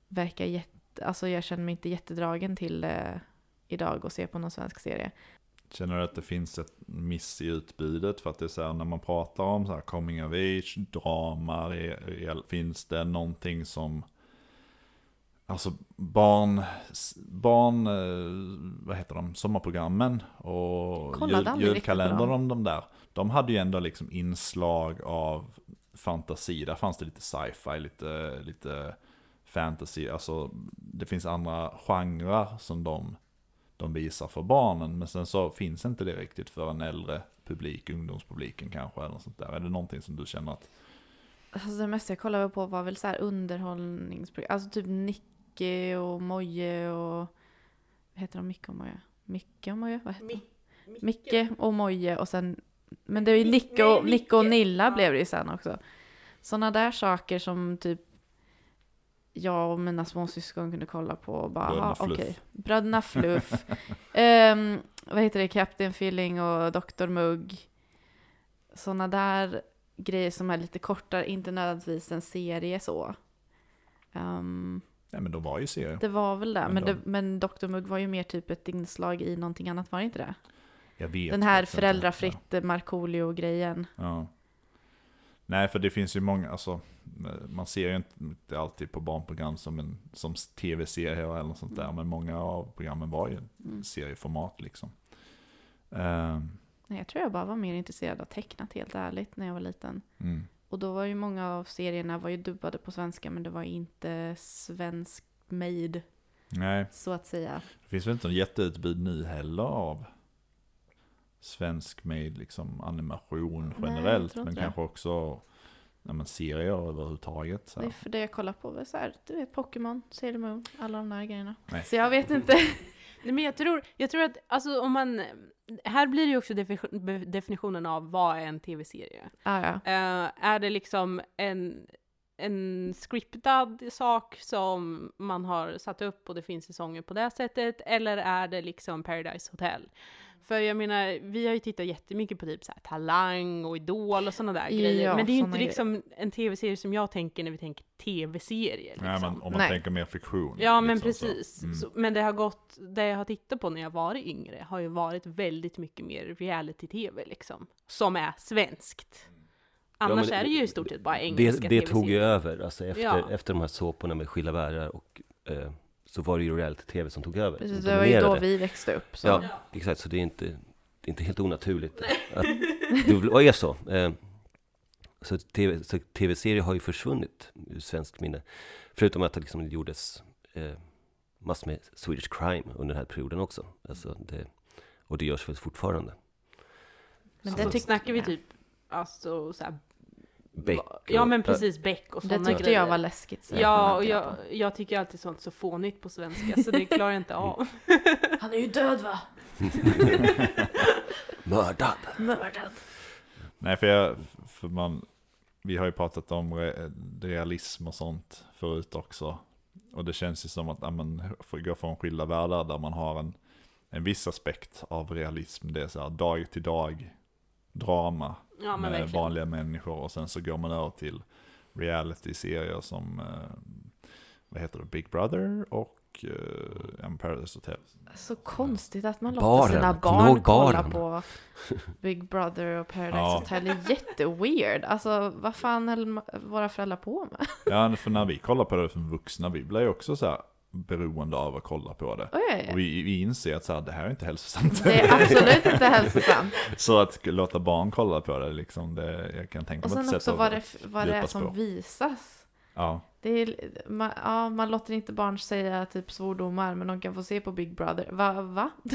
verkar jätte... Alltså jag känner mig inte jättedragen till det idag och se på någon svensk serie. Känner du att det finns ett miss i utbudet? För att det är så här, när man pratar om så här coming of age, drama, finns det någonting som... Alltså barn, barn, eh, vad heter de, sommarprogrammen och jul, julkalendern om de där. De hade ju ändå liksom inslag av fantasi, där fanns det lite sci-fi, lite, lite fantasy. Alltså det finns andra genrer som de de visar för barnen. Men sen så finns inte det riktigt för en äldre publik, ungdomspubliken kanske. Eller något sånt där. Är det någonting som du känner att, Alltså det mesta jag kollade på var väl så här underhållningsprogram. Alltså typ Nicke och Moje och... Vad heter de? Micke och Moje? Micke och Moje? Vad heter de? Micke och Moje och sen... Men det är ju Nicke och, Nicke och Micke. Nilla Ja. blev det ju sen också. Sådana där saker som typ jag och mina småsyskon kunde kolla på och bara, Bröderna "Aha, Fluff." okej. Bröderna <laughs> Fluff. Ehm, vad heter det? Captain Filling och Dr. Mugg. Sådana där grejer som är lite kortare, inte nödvändigtvis en serie så. Ehm, nej men de var ju serier. det var väl det, Men men, de- det, men Dr. Mugg var ju mer typ ett inslag i någonting annat, var det inte det? Jag vet Den här föräldrafritt Markoolio-grejen. Ja. ja. Nej för det finns ju många, alltså man ser ju inte alltid på barnprogram som, en, som tv-serier eller något sånt där. Men många av programmen var ju Mm. serieformat liksom. Ehm, Nej, jag tror jag bara var mer intresserad av tecknat helt ärligt när jag var liten. mm. Och då var ju många av serierna var ju dubbade på svenska men det var inte svensk made Nej, så att säga. det finns väl inte något jätteutbud nu heller av svensk med liksom animation Nej, generellt. tror men inte det. kanske också ja, men serier överhuvudtaget. Så Det är för det jag kollar på så här, du vet Pokémon, Sailor Moon, alla de där grejerna. Nej. Så jag vet inte. <laughs> Nej, men jag tror, jag tror att, alltså om man, här blir det ju också defi- definitionen av vad är en tv-serie. ah, ja. Eh, är det liksom en, en scriptad sak som man har satt upp och det finns säsonger på det sättet, eller är det liksom Paradise Hotel? För jag menar, vi har ju tittat jättemycket på typ så här Talang och Idol och sådana där Ja, grejer, men det är ju inte liksom en tv-serie som jag tänker när vi tänker tv-serier. Liksom. Nej, men om man Nej. tänker mer fiktion. Ja men liksom, så. precis. Mm. Så, men det har gått, det jag har tittat på när jag varit yngre har ju varit väldigt mycket mer reality-tv liksom. Som är svenskt. Annars men är det ju i stort sett bara engelska Det, det tog ju över, alltså efter, Ja. efter de här såporna med Skilda världar och eh, så var det ju reality-tv som tog över. Precis, det var ju då vi växte upp. Så. Ja, exakt, så det är inte, det är inte helt onaturligt att det är så. Eh, så TV så tv-serier har ju försvunnit ur svenskt minne. Förutom att det liksom gjordes eh, massor med Swedish crime under den här perioden också. Alltså det, och det görs väl fortfarande. Men Så det tyckte snackar vi typ, alltså så här, Beck Ja men precis, Beck och Det sådana tyckte grejer. jag var läskigt. så Ja, och jag, jag tycker alltid sånt så fånigt på svenska, så det klarar jag inte av. <laughs> Han är ju död va? <laughs> Mördad! Mördad. Nej, för, jag, för man, vi har ju pratat om re, realism och sånt förut också. Och det känns ju som att ja, men, för att gå från skilda världar där man har en, en viss aspekt av realism. Det är så här dag till dag drama Ja med verkligen. vanliga människor. Och sen så går man över till reality-serier som, eh, vad heter det, Big Brother och uh, Paradise Hotel. Så konstigt att man låter sina barn kolla på Big Brother och Paradise Ja. Hotel. Det är jätteweird. Alltså vad fan höll våra föräldrar på med? Ja, för när vi kollar på det som vuxna, vi blir ju också så här beroende av att kolla på det. Oj, Och vi, vi inser att så här, det här är inte hälsosamt. Det är absolut inte hälsosamt. <laughs> Så att låta barn kolla på det, liksom, det jag kan tänka Och mig att sen också vad det, vad det är som spår. visas. Ja, Det är, man, ja, man låter inte barn säga typ svordomar, men de kan få se på Big Brother. Va? va? <laughs>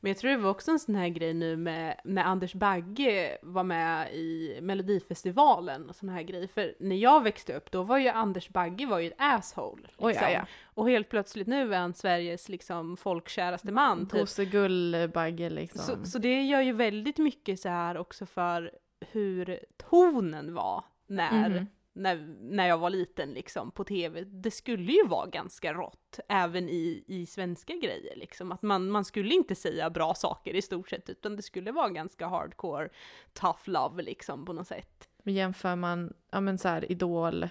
Men jag tror det var också en sån här grej nu med när Anders Bagge var med i Melodifestivalen och såna här grejer. För när jag växte upp då var ju Anders Bagge var ju ett asshole. Liksom. ja, ja. Och helt plötsligt nu är han Sveriges liksom folkkäraste man. Typ. Gosegullbagge liksom. Så, så det gör ju väldigt mycket så här också för hur tonen var när, Mhm när, när jag var liten liksom på tv. Det skulle ju vara ganska rått även i, i svenska grejer liksom. Att man, man skulle inte säga bra saker i stort sett utan det skulle vara ganska hardcore tough love liksom på något sätt. Men jämför man, ja men så här, Idol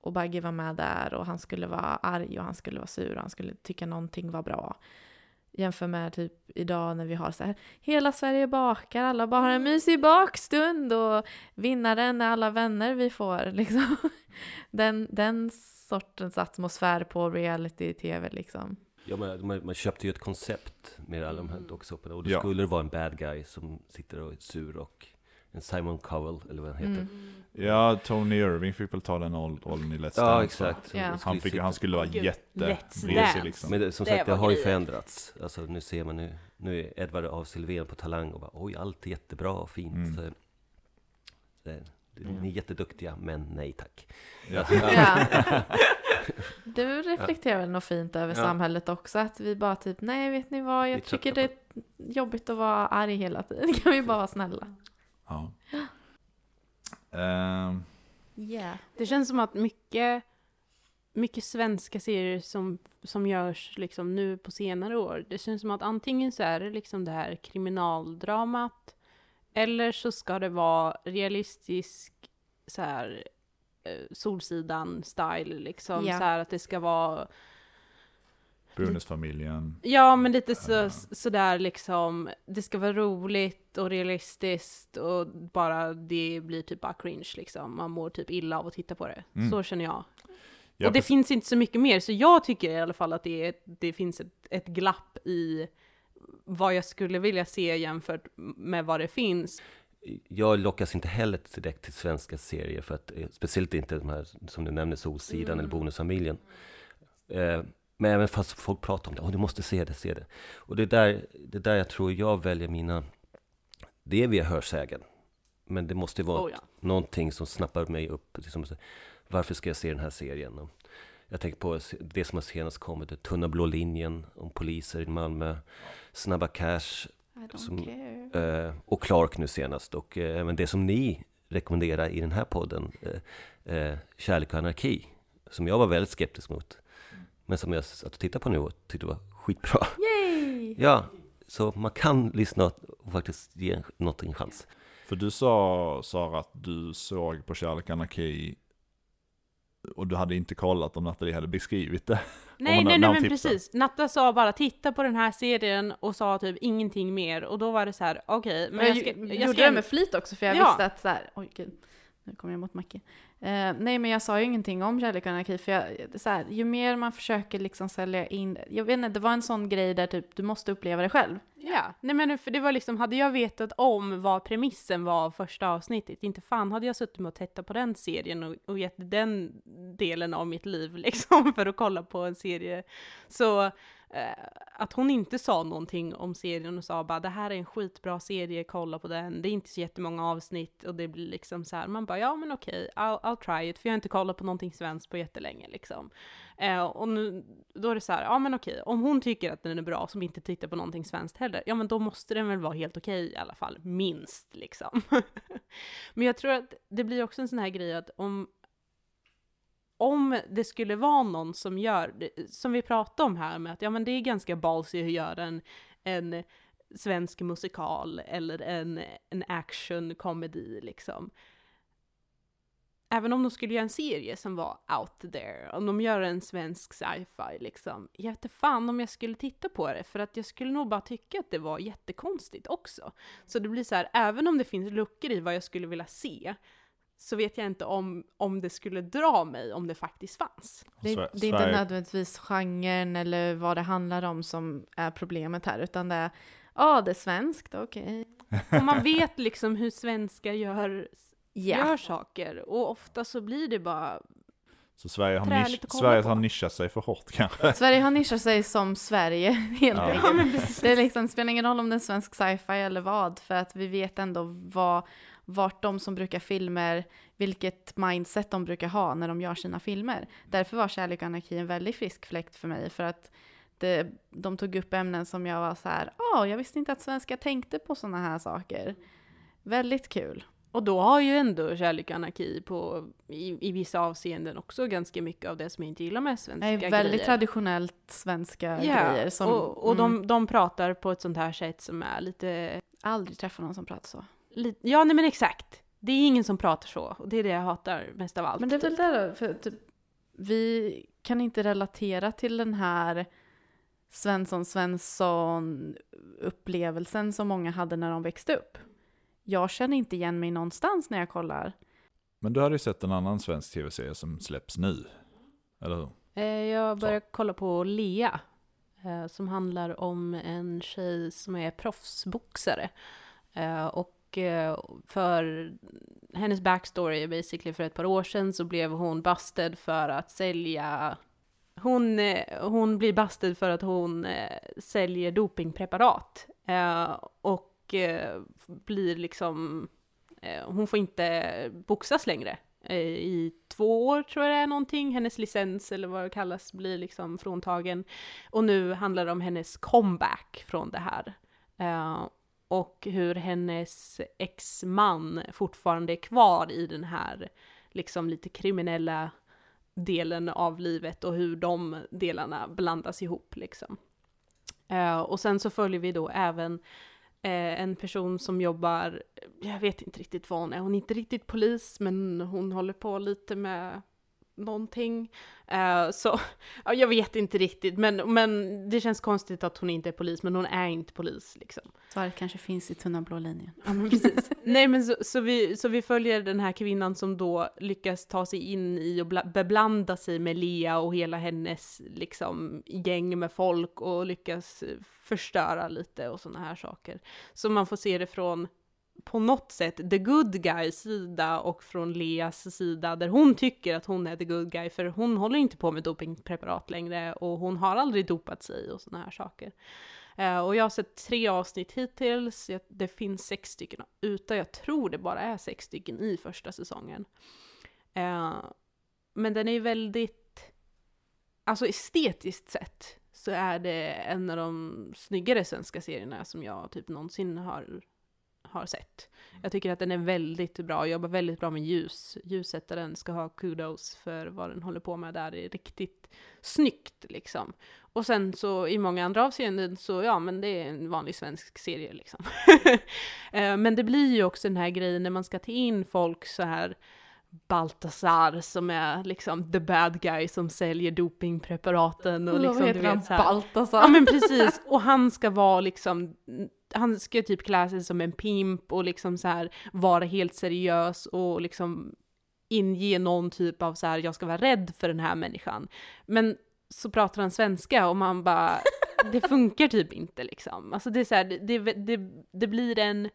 och Bagge var med där och han skulle vara arg och han skulle vara sur och han skulle tycka någonting var bra. Jämför med typ idag när vi har så här, hela Sverige bakar, alla bara har en mysig bakstund och vinnaren är alla vänner vi får <laughs> liksom. Den, den sortens atmosfär på reality-tv liksom. Ja, man, man, man köpte ju ett koncept med alla de här dokusåporna och då Ja. skulle det vara en bad guy som sitter och är sur och en Simon Cowell, eller vad han heter. Mm. ja Tony Irving fick väl ta den rollen i Let's Ja, Dance. exakt. Ja. Och Han, skulle fick, han skulle vara Dance. liksom. Men det, som Det sagt, det var har ju förändrats. Alltså nu ser man nu, nu är Edvard af Sylvén på Talang och bara oj, allt är jättebra och fint. Mm. Så, det, ni är jätteduktiga, men nej tack. Ja. Ja. <laughs> <laughs> Du reflekterar väl något fint över Ja. samhället också? Att vi bara typ, nej vet ni vad, Vi jag trötta tycker det är jobbigt att vara arg hela tiden. Kan vi bara vara snälla? Ja. Ehm, Yeah. Det känns som att mycket, mycket svenska serier som, som görs liksom nu på senare år, det känns som att antingen så är det liksom det här kriminaldramat, eller så ska det vara realistisk så här eh, Solsidan-style liksom, Ja. så här att det ska vara Bonusfamiljen. Ja, men lite så, Ja. sådär liksom, det ska vara roligt och realistiskt och bara det blir typ bara cringe liksom. Man mår typ illa av att titta på det. Mm. Så känner jag. Ja, och det precis. finns inte så mycket mer, så jag tycker i alla fall att det, är, det finns ett, ett glapp i vad jag skulle vilja se jämfört med vad det finns. Jag lockas inte heller direkt till svenska serier, för att, eh, speciellt inte de här som du nämner, Solsidan eller Bonusfamiljen. Eh, men även fast folk pratar om det, oh, du måste se det, se det. Och det är där, det är där jag tror jag väljer mina, det är via hörsägen. Men det måste vara Oh, ja. någonting som snappar mig upp. Liksom, varför ska jag se den här serien? Jag tänker på det som har senast kommit, Tunna blå linjen om poliser i Malmö, Snabba Cash I don't Som- care. eh, och Clark nu senast. Och eh, även det som ni rekommenderar i den här podden, eh, eh, Kärlek och anarki, som jag var väldigt skeptisk mot. Men som jag satt och tittade på nu och tyckte var skitbra. Yay! Ja, så man kan lyssna och faktiskt ge något en chans. För du sa, Sara, att du såg på Kärlek Anarki och du hade inte kollat om Nathalie hade beskrivit det. Nej, nej, nej, men precis. Natta sa bara titta på den här serien och sa typ ingenting mer och då var det så här, okej, men Men jag jag, ska, gjorde jag ska det med flit också för jag Ja. visste att så här, oj gud, nu kommer jag mot Macke. Eh, nej men jag sa ju ingenting om kärlek och anarki för jag, så här, ju mer man försöker liksom sälja in, jag vet inte, det var en sån grej där typ du måste uppleva det själv. Ja, nej men för det var liksom, hade jag vetat om vad premissen var av första avsnittet, inte fan hade jag suttit med och tittat på den serien och, och gett den delen av mitt liv <laughs> liksom för att kolla på en serie. Så Eh, att hon inte sa någonting om serien och sa bara det här är en skitbra serie, kolla på den, det är inte så jättemånga avsnitt och det blir liksom så här, man bara ja men okej, I'll, I'll try it, för jag har inte kollat på någonting svenskt på jättelänge liksom. Eh, och nu, då är det så här, ja men okej, om hon tycker att den är bra som inte tittar på någonting svenskt heller, ja men då måste den väl vara helt okej i alla fall, minst liksom. <laughs> men jag tror att det blir också en sån här grej att om om det skulle vara någon som gör, som vi pratade om här med att ja men det är ganska ballsy att göra en, en svensk musikal eller en, en actionkomedi liksom. även om de skulle göra en serie som var out there, om de gör en svensk sci-fi liksom, jag vet inte fan om jag skulle titta på det, för att jag skulle nog bara tycka att det var jättekonstigt också. Så det blir så här, även om det finns luckor i vad jag skulle vilja se, så vet jag inte om, om det skulle dra mig om det faktiskt fanns. Det, det är inte nödvändigtvis genren eller vad det handlar om som är problemet här, utan det är ja, det är svenskt, okej. <laughs> Och man vet liksom hur svenskar gör, Ja. gör saker, och ofta så blir det bara Så Sverige har, nisch, Sverige på. har nischat sig för hårt kanske. <laughs> Sverige har nischat sig som Sverige, <laughs> helt Ja. enkelt. Det, är liksom, spelar ingen roll om det är svensk sci-fi eller vad, för att vi vet ändå vad, vart de som brukar filmer, vilket mindset de brukar ha när de gör sina filmer. Därför var Kärlek och anarki en väldigt frisk fläkt för mig, för att det, de tog upp ämnen som jag var så här, ja, jag visste inte att svenskar tänkte på sådana här saker. Väldigt kul. Och då har ju ändå Kärlek och anarki på, i, i vissa avseenden också ganska mycket av det som jag inte gillar med svenska är väldigt grejer. traditionellt svenska Ja, grejer som och, och mm, de, de pratar på ett sånt här sätt som är lite, aldrig träffar någon som pratar så. Ja nej men exakt. Det är ingen som pratar så, och det är det jag hatar mest av allt. Men det är väl det då, för typ, vi kan inte relatera till den här Svensson Svensson upplevelsen som många hade när de växte upp. Jag känner inte igen mig någonstans när jag kollar. Men du hade ju sett en annan svensk tv-serie som släpps nu. Eller hur? Eh, Jag började kolla på Lea, eh, som handlar om en tjej som är proffsboxare. Eh, Och Eh, för hennes backstory basically för ett par år sedan så blev hon busted för att sälja hon, eh, hon blir busted för att hon eh, säljer dopingpreparat. Och blir liksom, hon får inte boxas längre i två år tror jag det är någonting. Hennes licens eller vad det kallas blir liksom fråntagen. Och nu handlar det om hennes comeback från det här och hur hennes ex-man fortfarande är kvar i den här liksom lite kriminella delen av livet och hur de delarna blandas ihop liksom. Eh, och sen så följer vi då även eh, en person som jobbar, jag vet inte riktigt vad hon är, hon är inte riktigt polis men hon håller på lite med någonting. Eh, så <laughs> ja, jag vet inte riktigt men, men det känns konstigt att hon inte är polis men hon är inte polis liksom. Svaret kanske finns i tunna blå linjen. Ja, men precis. <laughs> Nej, men så, så, vi, så vi följer den här kvinnan som då lyckas ta sig in i och bla, beblanda sig med Lea och hela hennes liksom, gäng med folk och lyckas eh, förstöra lite och sådana här saker. Så man får se det från på något sätt the good guys sida och från Leas sida där hon tycker att hon är the good guy för hon håller inte på med dopingpreparat längre och hon har aldrig dopat sig och sådana här saker. Uh, och jag har sett tre avsnitt hittills, Jag- det finns sex stycken ute, jag tror det bara är sex stycken i första säsongen. Uh, men den är ju väldigt, alltså estetiskt sett så är det en av de snyggare svenska serierna som jag typ någonsin har, har sett. Jag tycker att den är väldigt bra, jobbar väldigt bra med ljus. Ljussättaren ska ha kudos för vad den håller på med där, det är riktigt snyggt liksom. Och sen så i många andra avseenden så, ja men det är en vanlig svensk serie liksom. <laughs> Eh, men det blir ju också den här grejen när man ska ta in folk så här Baltasar som är liksom the bad guy som säljer dopingpreparaten och liksom du vet så här. Baltasar? Ja men precis, och han ska vara liksom, han ska typ klä sig som en pimp och liksom så här vara helt seriös och liksom inge någon typ av så här, jag ska vara rädd för den här människan. Men så pratar han svenska och man bara, det <laughs> funkar typ inte liksom. Alltså det är så här, det, det, det, det blir en,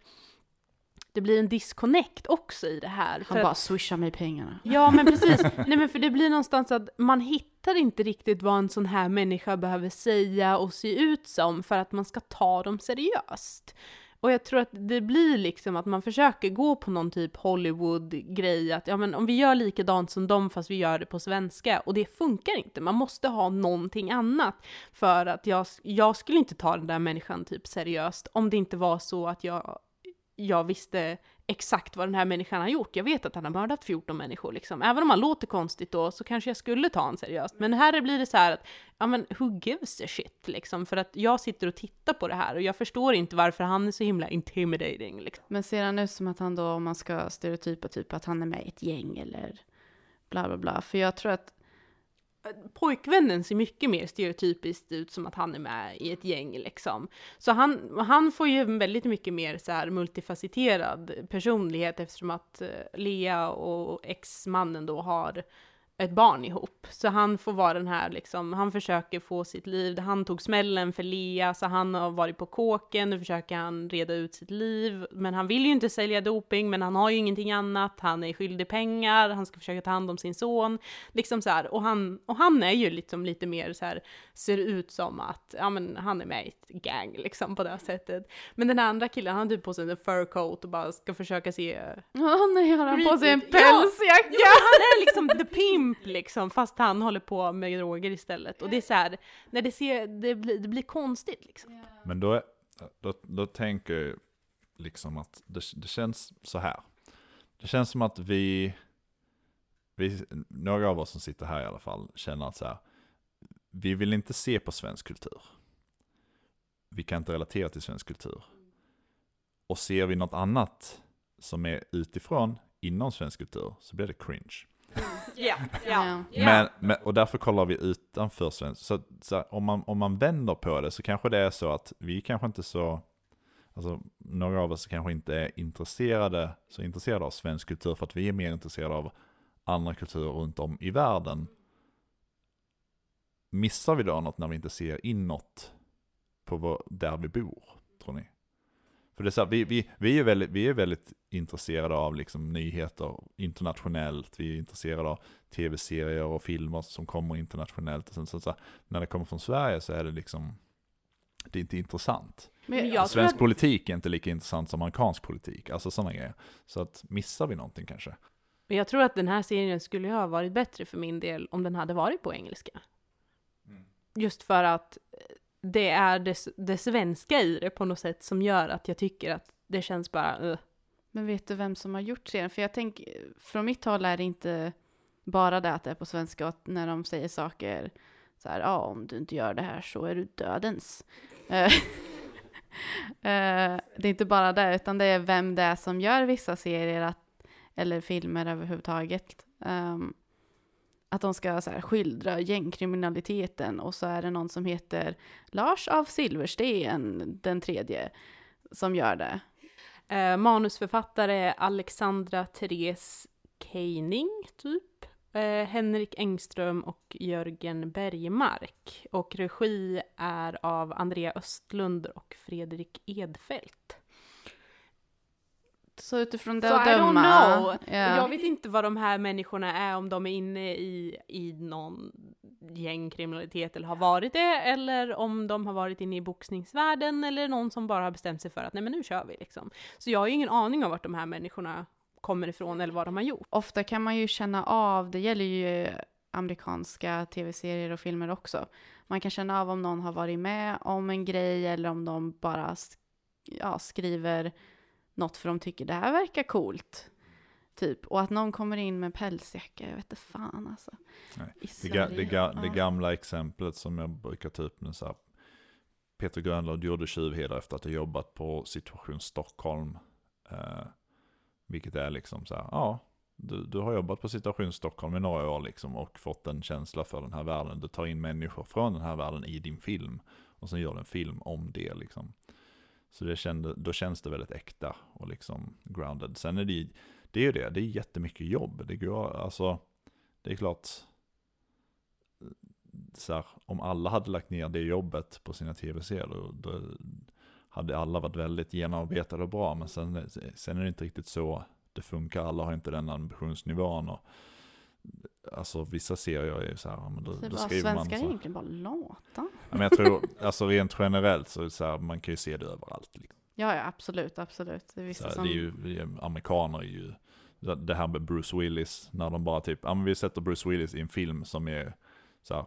det blir en disconnect också i det här. Han bara att- swishar mig pengarna. Ja men <laughs> precis, nej men för det blir någonstans att man hittar inte riktigt vad en sån här människa behöver säga och se ut som för att man ska ta dem seriöst. Och jag tror att det blir liksom att man försöker gå på någon typ Hollywood-grej, att ja men om vi gör likadant som dem fast vi gör det på svenska, och det funkar inte. Man måste ha någonting annat. För att jag, jag skulle inte ta den där människan typ seriöst om det inte var så att jag jag visste exakt vad den här människan har gjort. Jag vet att han har mördat 14 människor liksom. Även om han låter konstigt då så kanske jag skulle ta honom seriöst. Men här blir det så här att, ja men who gives a shit liksom? För att jag sitter och tittar på det här och jag förstår inte varför han är så himla intimidating liksom. Men ser han ut som att han då, om man ska stereotypa typ att han är med i ett gäng eller bla bla bla. För jag tror att pojkvännen ser mycket mer stereotypiskt ut som att han är med i ett gäng liksom. Så han, han får ju en väldigt mycket mer så här multifacetterad personlighet eftersom att eh, Lea och ex-mannen då har ett barn ihop. Så han får vara den här liksom, han försöker få sitt liv, han tog smällen för Lea, så han har varit på kåken, nu försöker han reda ut sitt liv. Men han vill ju inte sälja doping, men han har ju ingenting annat, han är skyldig pengar, han ska försöka ta hand om sin son. Liksom så här, och han, och han är ju liksom lite mer så här, ser ut som att, ja men han är med i ett gang liksom på det sättet. Men den andra killen, han har typ på sig en fur coat och bara ska försöka se... Åh nej, har han på sig en Ja, pälsjacka? Ja, han är liksom the pimp <laughs> liksom, fast han håller på med droger istället. Och det är så här, när det ser, det blir, det blir konstigt liksom. Men då, är- då, då tänker jag liksom att det, det känns så här. Det känns som att vi, vi, några av oss som sitter här i alla fall, känner att så här, vi vill inte se på svensk kultur. Vi kan inte relatera till svensk kultur. Och ser vi något annat som är utifrån, inom svensk kultur, så blir det cringe. Men, men, och därför kollar vi utanför svensk. Så, så om, man, om man vänder på det så kanske det är så att vi kanske inte så, alltså några av oss kanske inte är intresserade, så intresserade av svensk kultur för att vi är mer intresserade av andra kulturer runt om i världen. Missar vi då något när vi inte ser inåt på vår, där vi bor, tror ni? För det är så här, vi, vi, vi, är väldigt, vi är väldigt intresserade av liksom nyheter internationellt, vi är intresserade av tv-serier och filmer som kommer internationellt. Och sen, så, så, här, när det kommer från Sverige så är det liksom, det är inte intressant. Men tror Svensk att, politik är inte lika intressant som amerikansk politik, alltså sådana grejer. Så att missar vi någonting kanske? men jag tror att den här serien skulle ha varit bättre för min del om den hade varit på engelska. Just för att det är det, det svenska i det på något sätt som gör att jag tycker att det känns bara uh. Men vet du vem som har gjort serien? För jag tänker, från mitt håll är det inte bara det att det är på svenska och att när de säger saker så här, ja om du inte gör det här så är du dödens. Eh, <laughs> eh, det är inte bara det, utan det är vem det är som gör vissa serier att, eller filmer överhuvudtaget. Um, att de ska så här, skildra gängkriminaliteten och så är det någon som heter Lars av Silversten, den tredje, som gör det. Eh, manusförfattare Alexandra Therese Keining, typ. Eh, Henrik Engström och Jörgen Bergmark. Och regi är av Andrea Östlund och Fredrik Edfeldt. Så utifrån det Så att I don't know. Ja. Jag vet inte vad de här människorna är, om de är inne i, i någon gängkriminalitet eller har varit det, eller om de har varit inne i boxningsvärlden, eller någon som bara har bestämt sig för att nej men nu kör vi liksom. Så jag har ju ingen aning om vart de här människorna kommer ifrån eller vad de har gjort. Ofta kan man ju känna av, det gäller ju amerikanska tv-serier och filmer också. Man kan känna av om någon har varit med om en grej eller om de bara ja, skriver något för de tycker det här verkar coolt. Typ. Och att någon kommer in med pälsjacka, jag vet inte fan alltså. Det, ga, det, ga, det gamla exemplet som jag brukar upp med så här, Peter Grönlund gjorde tjuvheder efter att ha jobbat på Situation Stockholm. Eh, vilket är liksom så här, ja, du, du har jobbat på Situation Stockholm i några år liksom och fått en känsla för den här världen. Du tar in människor från den här världen i din film och sen gör du en film om det liksom. Så det kände, då känns det väldigt äkta och liksom grounded. Sen är det, det är ju det, det är jättemycket jobb. Det går, alltså, det är klart, så här, om alla hade lagt ner det jobbet på sina tv-serier, då, då hade alla varit väldigt genomarbetade och bra. Men sen, sen är det inte riktigt så det funkar. Alla har inte den ambitionsnivån. Och, alltså vissa serier är ju så här, men då, är då skriver man svenskar är så. egentligen bara lata. Ja, men jag tror, alltså rent generellt så, är det så här, man kan ju se det överallt. Liksom. Ja, ja, absolut, absolut. Det är Så vissa här, som... det är ju, det är, amerikaner är ju, det här med Bruce Willis, när de bara typ, ja men vi sätter Bruce Willis i en film som är så här,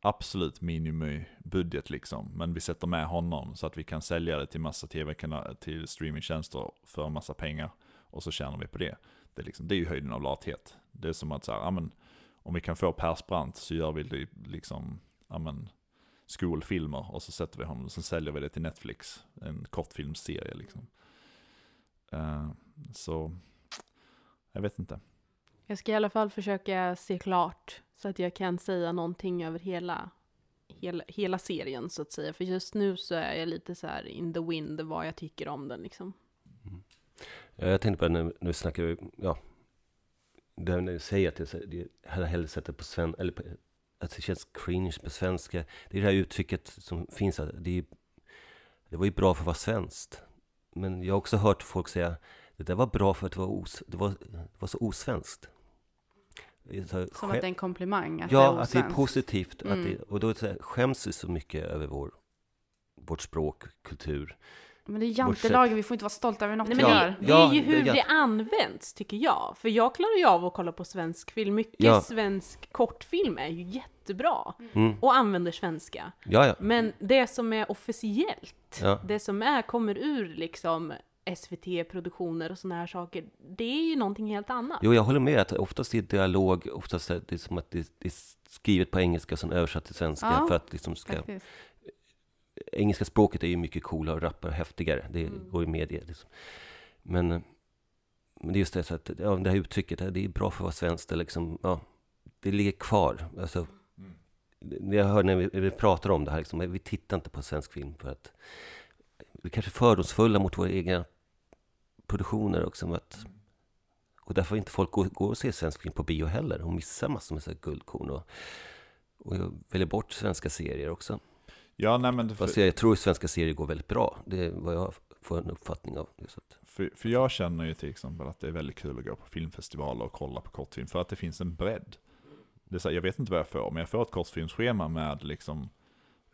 absolut minimibudget liksom. Men vi sätter med honom så att vi kan sälja det till massa tv-kanaler, till streamingtjänster för massa pengar. Och så tjänar vi på det. Det är, liksom, det är ju höjden av lathet. Det är som att så här, ja, men, om vi kan få Persbrandt så gör vi det liksom, ja men, skolfilmer och så sätter vi honom så säljer vi det till Netflix. En kortfilmsserie liksom. Uh, så, jag vet inte. Jag ska i alla fall försöka se klart så att jag kan säga någonting över hela, hela, hela serien så att säga. För just nu så är jag lite så här in the wind vad jag tycker om den liksom. Mm. Jag tänkte på när, när vi snackar, ja, det när du säger att jag hade hellre sett det på svenska, eller på, att det känns cringe på svenska. Det är det här uttrycket som finns, det, är, det var ju bra för att vara svenskt. Men jag har också hört folk säga, det där var bra för att det var, os, det var, det var så osvenskt. Så, Som att det är en komplimang? Att ja, det att det är positivt. Mm. Att det, och då skäms vi så mycket över vår, vårt språk, kultur. Men det är jantelagen, vi får inte vara stolta över något Nej, men vi gör. Det, det är ju hur det, det används, tycker jag. För jag klarar ju av att kolla på svensk film. Mycket ja. svensk kortfilm är ju jättebra. Mm. Och använder svenska. Ja, ja. Men det som är officiellt, det som är, kommer ur liksom SVT-produktioner och sådana här saker, det är ju någonting helt annat. Jo, jag håller med. att Oftast är dialog, oftast är det som att det, är skrivet på engelska som översatt till svenska ja, för att liksom ska... Faktiskt. Engelska språket är ju mycket coolare och rappare och häftigare. Det mm. går i media. Liksom. Men, men det är just det, så att, ja, det här uttrycket, det är bra för att vara svenskt. Det, liksom, ja, det ligger kvar. Alltså, mm. Jag hör när vi, när vi pratar om det här, liksom, vi tittar inte på svensk film för att vi kanske är fördomsfulla mot våra egna produktioner också. Att, och därför inte folk går, går och ser svensk film på bio heller och missar massor med så guldkorn. Och, och jag väljer bort svenska serier också. Ja, nej, men Fast jag tror att svenska serier går väldigt bra. Det är vad jag får en uppfattning av. För, för jag känner ju till exempel att det är väldigt kul att gå på filmfestivaler och kolla på kortfilm. För att det finns en bredd. Det är så, jag vet inte vad jag får, men jag får ett kortfilmsschema med liksom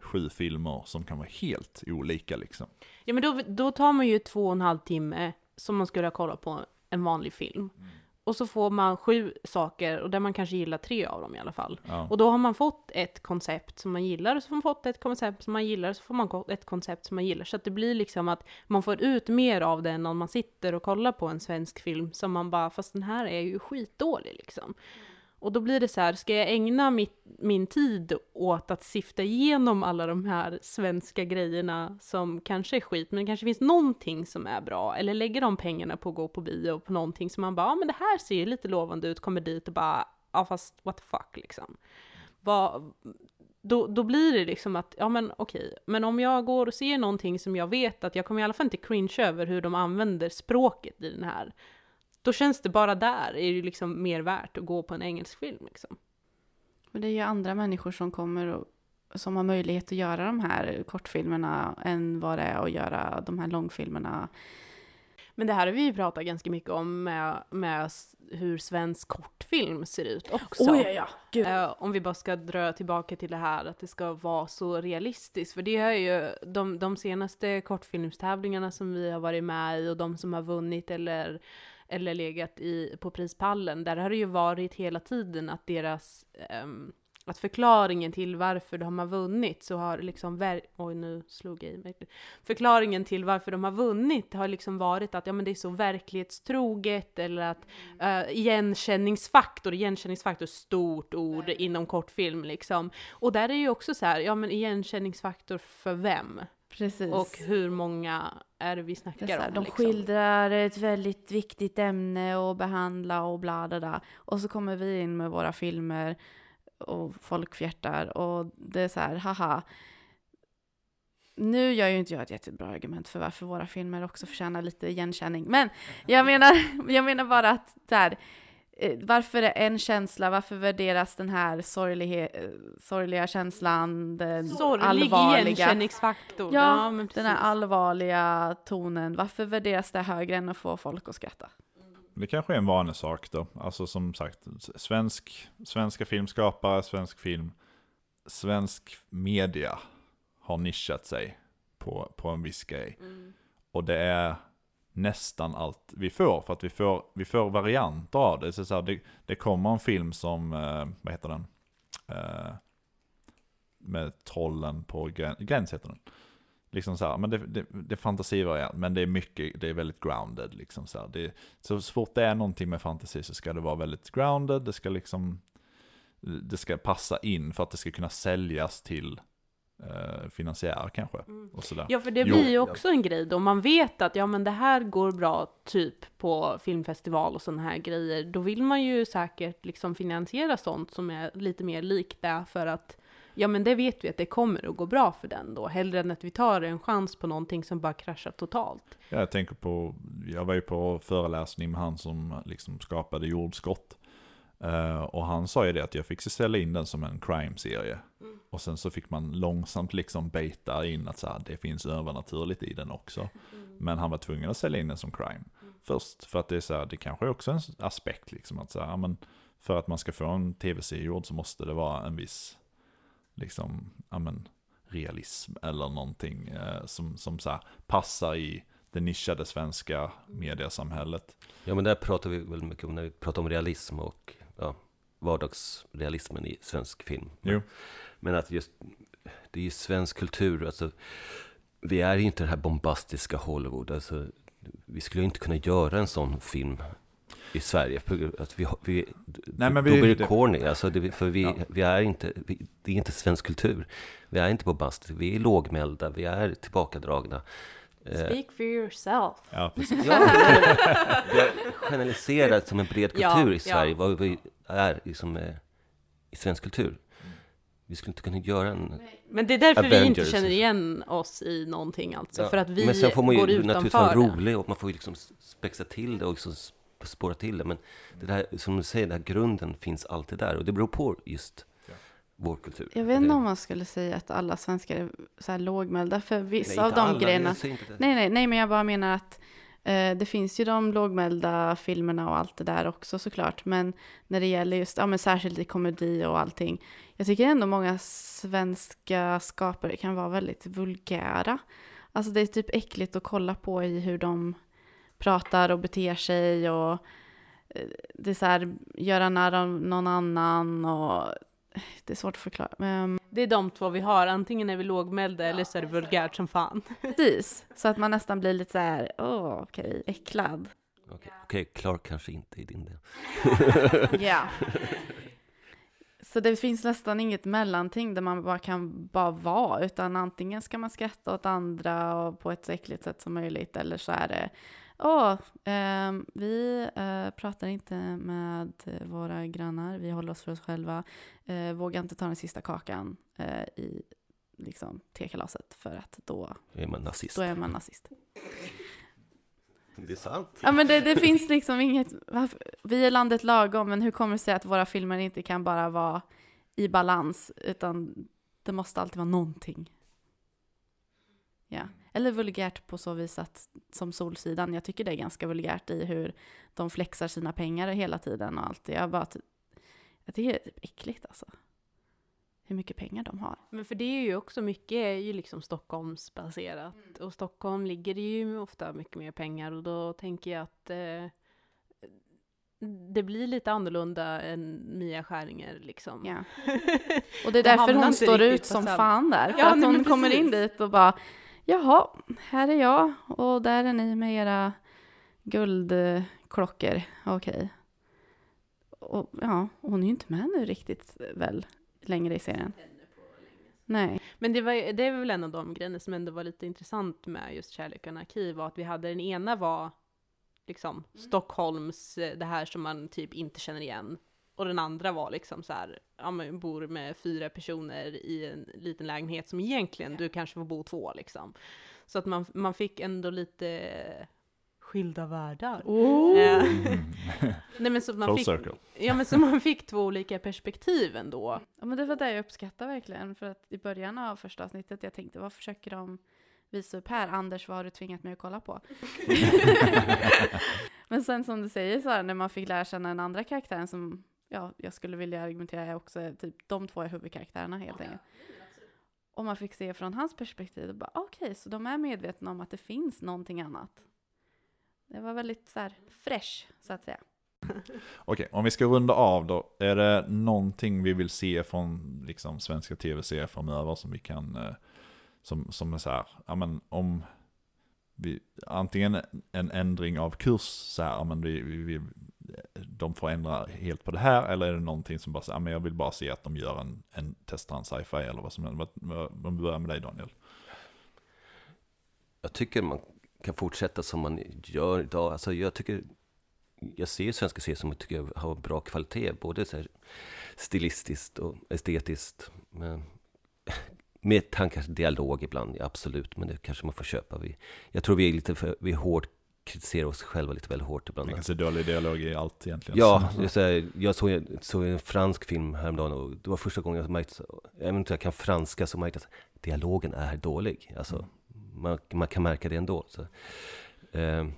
sju filmer som kan vara helt olika liksom. Ja men då, då tar man ju två och en halv timme som man skulle kolla på en vanlig film. Mm. Och så får man sju saker, och där man kanske gillar tre av dem i alla fall. Ja. Och då har man fått ett koncept som man gillar, och så får man fått ett koncept som man gillar, och så får man ett koncept som man gillar. Så att det blir liksom att man får ut mer av det än om man sitter och kollar på en svensk film som man bara, fast den här är ju skitdålig liksom. Mm. Och då blir det så här, ska jag ägna mitt, min tid åt att sifta igenom alla de här svenska grejerna som kanske är skit, men det kanske finns någonting som är bra, eller lägga de pengarna på att gå på bio på någonting som man bara, ja men det här ser ju lite lovande ut, kommer dit och bara, ja fast what the fuck liksom. Vad, då, då blir det liksom att, ja men okej, men om jag går och ser någonting som jag vet att jag kommer i alla fall inte cringe över hur de använder språket i den här då känns det bara där, är det liksom mer värt att gå på en engelsk film liksom. Men det är ju andra människor som kommer och som har möjlighet att göra de här kortfilmerna än vad det är att göra de här långfilmerna. Men det här har vi ju pratat ganska mycket om med, med hur svensk kortfilm ser ut också. Oh, ja, ja. Uh, om vi bara ska dra tillbaka till det här att det ska vara så realistiskt. För det är ju de, de senaste kortfilmstävlingarna som vi har varit med i och de som har vunnit eller eller legat i, på prispallen, där har det ju varit hela tiden att deras um, att förklaringen till varför de har vunnit så har liksom, oj nu slog jag i mig. Förklaringen till varför de har vunnit har liksom varit att ja men det är så verklighetstroget eller att uh, igenkänningsfaktor, igenkänningsfaktor, stort ord inom kortfilm liksom. Och där är ju också så här, ja men igenkänningsfaktor för vem? Precis. Och hur många är det vi snackar det här, om? De liksom? skildrar ett väldigt viktigt ämne och behandla och bla, bla, bla. Och så kommer vi in med våra filmer och folk fjärtar och det är så här, haha. Nu gör ju inte jag ett jättebra argument för varför våra filmer också förtjänar lite igenkänning, men jag menar, <laughs> jag menar bara att där, Eh, varför är en känsla, varför värderas den här sorgliga, sorgliga känslan, den Sorglig allvarliga... igenkänningsfaktor. Ja, ja den här allvarliga tonen, varför värderas det högre än att få folk att skratta? Det kanske är en vanesak då. Alltså som sagt, svensk, svenska filmskapare, svensk film, svensk media har nischat sig på, på en viss grej. Mm. Och det är nästan allt vi får. För att vi får, vi får varianter av det. Så, så här, det, det kommer en film som, eh, vad heter den? Eh, med trollen på gräns, Gräns heter den. Liksom så här, men det, det, det är fantasivariant, men det är mycket, det är väldigt grounded liksom så här. Det, så fort det är någonting med fantasi så ska det vara väldigt grounded, det ska liksom, det ska passa in för att det ska kunna säljas till eh, finansiärer kanske. Och sådär. Ja, för det Jo. blir ju också en grej då. Man vet att ja, men det här går bra typ på filmfestival och sådana här grejer. Då vill man ju säkert liksom finansiera sånt som är lite mer likt det för att ja, men det vet vi att det kommer att gå bra för den då. Hellre än att vi tar en chans på någonting som bara kraschar totalt. Ja, jag tänker på, jag var ju på föreläsning med han som liksom skapade jordskott. Eh, och han sa ju det att jag fick ställa in den som en crime-serie. Och sen så fick man långsamt liksom beta in att så här, det finns övernaturligt i den också. Men han var tvungen att ställa in den som crime först. För att det är så här, det kanske är också en aspekt liksom att så här, men för att man ska få en tv-serie gjord så måste det vara en viss liksom, ja men realism eller någonting eh, som, som så här, passar i det nischade svenska mediasamhället. Ja men där pratar vi väldigt mycket om när vi pratar om realism och ja, vardagsrealismen i svensk film. Jo. Men att just, det är ju svensk kultur, alltså vi är ju inte det här bombastiska Hollywood, alltså vi skulle ju inte kunna göra en sån film i Sverige. Att vi, vi, Nej, men då vi- blir det det- corny, alltså det, för vi, Ja. vi är inte, vi, det är inte svensk kultur. Vi är inte bombastiska, vi är lågmälda, vi är tillbakadragna. Eh, Speak for yourself. Ja, precis. Ja, vi har generaliserat som en bred kultur Ja, i Sverige, ja. vad vi är liksom, eh, i svensk kultur. Vi skulle inte kunna göra en... Men det är därför vi inte Avengers. känner igen oss i någonting alltså. Ja, För att vi men sen får man ju går naturligtvis vara utanför det. rolig och man får ju liksom spexa till det och liksom spåra till det. Men det där, som du säger, den här grunden finns alltid där och det beror på just. Vår kultur. Jag vet inte om man skulle säga att alla svenskar är så här lågmälda, för vissa Nej, av de alla, grejerna... Nej, nej, nej, men jag bara menar att eh, det finns ju de lågmälda filmerna och allt det där också såklart. Men när det gäller just, ja men särskilt i komedi och allting. Jag tycker ändå många svenska skapare kan vara väldigt vulgära. Alltså det är typ äckligt att kolla på i hur de pratar och beter sig och eh, det är så här, göra narr av någon annan och det är svårt att förklara. Men, Det är de två vi har, antingen är vi lågmälda eller så är det vulgärt som fan. <laughs> precis, så att man nästan blir lite så här, åh okej, äcklad. Okej, okej, Clark kanske inte i din del. <laughs> Ja. Så det finns nästan inget mellanting där man bara kan bara vara, utan antingen ska man skratta åt andra och på ett så äckligt sätt som möjligt, eller så är det Åh, ehm, vi eh, pratar inte med eh, våra grannar, vi håller oss för oss själva. Eh, vågar inte ta den sista kakan eh, i liksom, tekalaset för att då, Är man nazist? då är man nazist. Det är sant. Ja men det, det finns liksom inget, varför- vi är landet lagom, men hur kommer det sig att våra filmer inte kan bara vara i balans, utan det måste alltid vara någonting. Ja, eller vulgärt på så vis att, som Solsidan, jag tycker det är ganska vulgärt i hur de flexar sina pengar hela tiden och allt. Jag bara, jag tycker det är typ äckligt alltså. Hur mycket pengar de har. Men för det är ju också mycket är ju liksom Stockholmsbaserat. Och Stockholm ligger det ju ofta mycket mer pengar och då tänker jag att eh, det blir lite annorlunda än Mia Skäringer liksom. Ja. <laughs> Och det är därför hon står ut som fan där. För Ja, att hon kommer in dit och bara, jaha, här är jag och där är ni med era guldklockor. Okej. Och ja, hon är ju inte med nu riktigt väl längre i serien. Nej. Men det, var, det är väl en av de grejerna som ändå var lite intressant med just Kärlek och anarki var att vi hade den ena var liksom Stockholms, eh, det här som man typ inte känner igen. Och den andra var liksom så här, ja men bor med fyra personer i en liten lägenhet som egentligen du kanske får bo två liksom. Så att man, man fick ändå lite skilda världar. Eh, <laughs> Nej men så man Full fick, circle. ja men så man fick två olika perspektiv ändå. Ja, men det var det jag uppskattar verkligen. För att i början av första avsnittet, jag tänkte vad försöker de visa upp här? Anders, vad har du tvingat mig att kolla på? <laughs> men sen som du säger så här, när man fick lära känna den andra karaktären som ja, jag skulle vilja argumentera är också typ de två är huvudkaraktärerna helt enkelt. Och man fick se från hans perspektiv, och bara okej, så de är medvetna om att det finns någonting annat. Det var väldigt så här fresh, så att säga. <laughs> Okej, om vi ska runda av då. Är det någonting vi vill se från liksom, svenska tv-serier framöver som vi kan, eh, som, som är så här, ja men om vi, antingen en ändring av kurs så här, ja men vi, vi, vi, de får ändra helt på det här, eller är det någonting som bara säger, ah, men jag vill bara se att de gör en, en testar en sci-fi eller vad som helst. Vad- Om vi börjar med dig Daniel. Jag tycker man kan fortsätta som man gör idag. Alltså jag tycker, jag ser svenska serier som jag tycker har bra kvalitet, både så här stilistiskt och estetiskt. Men, <laughs> med tankar dialog ibland, ja, absolut, men det kanske man får köpa. Vi, jag tror vi är lite för, vi är hårt, kritiserar oss själva lite väl hårt ibland. Man kan se dålig dialog i allt egentligen. Ja, är så här, jag såg, såg en fransk film häromdagen och det var första gången jag märkte, även om jag kan franska, så märkte jag att dialogen är dålig. Alltså, man, man kan märka det ändå. Så. Ehm,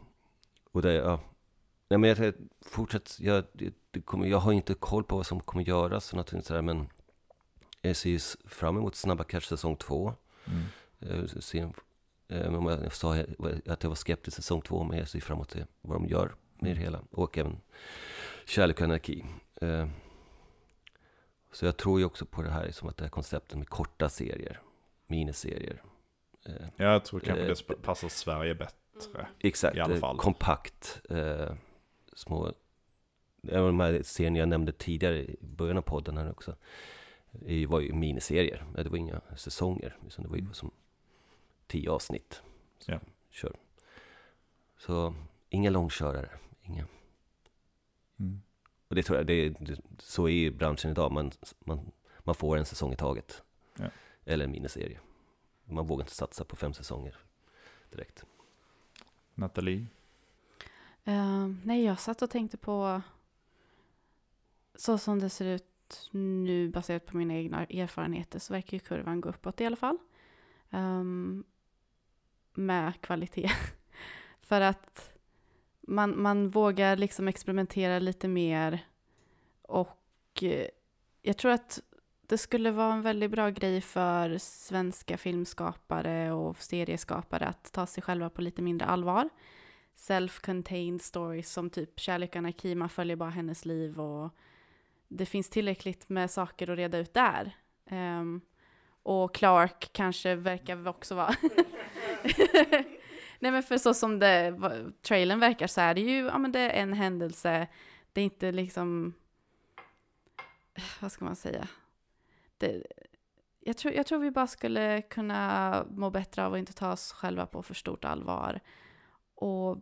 och det, ja. Nej, men jag säger, fortsätt, jag, det, kommer, jag har inte koll på vad som kommer göras och någonting sådär, men jag ser fram emot Snabba Cash säsong två. Mm. Eh, se, om jag sa att jag var skeptisk till säsong två, men jag ser fram emot det, vad de gör med det hela. Och även Kärlek och anarki. Eh, Så jag tror ju också på det här, som att det här konceptet med korta serier, miniserier. Eh, Jag tror kanske Eh, det passar Sverige bättre. Exakt, I alla eh, fall. kompakt. Eh, små, även de här serierna jag nämnde tidigare i början av podden här också. Det var ju miniserier, Eh, det var inga säsonger. Utan det var ju Mm. som tio avsnitt. Så, Ja. Kör. Så inga långkörare. Inga. Mm. Och det tror jag, det, det, så är ju branschen idag. Man, man, man får en säsong i taget. Ja. Eller en miniserie. Man vågar inte satsa på fem säsonger direkt. Nathalie? Eh, nej, jag satt och tänkte på så som det ser ut nu baserat på mina egna erfarenheter så verkar ju kurvan gå uppåt i alla fall. Ehm, med kvalitet. <laughs> För att man, man vågar liksom experimentera lite mer och eh, jag tror att det skulle vara en väldigt bra grej för svenska filmskapare och serieskapare att ta sig själva på lite mindre allvar self-contained stories som typ Kärlek och anarki, man följer bara hennes liv och det finns tillräckligt med saker att reda ut där. Um, och Clark kanske verkar också vara... <laughs> <laughs> Nej men för så som det, trailern verkar så är det ju, ja men det är en händelse, det är inte liksom, vad ska man säga? Det, jag, tror, jag tror vi bara skulle kunna må bättre av att inte ta oss själva på för stort allvar. Och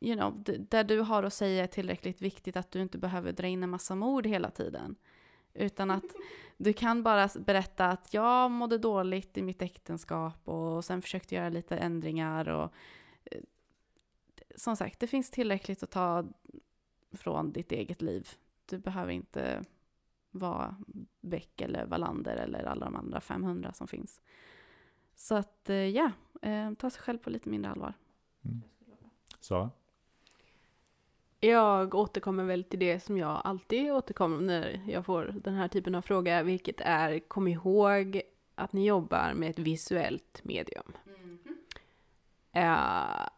you know, det där du har att säga är tillräckligt viktigt att du inte behöver dra in en massa mord hela tiden. Utan att du kan bara berätta att jag mådde dåligt i mitt äktenskap och sen försökte göra lite ändringar. Och, eh, som sagt, det finns tillräckligt att ta från ditt eget liv. Du behöver inte vara Beck eller Wallander eller alla de andra 500 som finns. Så att eh, ja, eh, ta sig själv på lite mindre allvar. Mm. Sara? Jag återkommer väl till det som jag alltid återkommer när jag får den här typen av fråga, vilket är kom ihåg att ni jobbar med ett visuellt medium. Eh,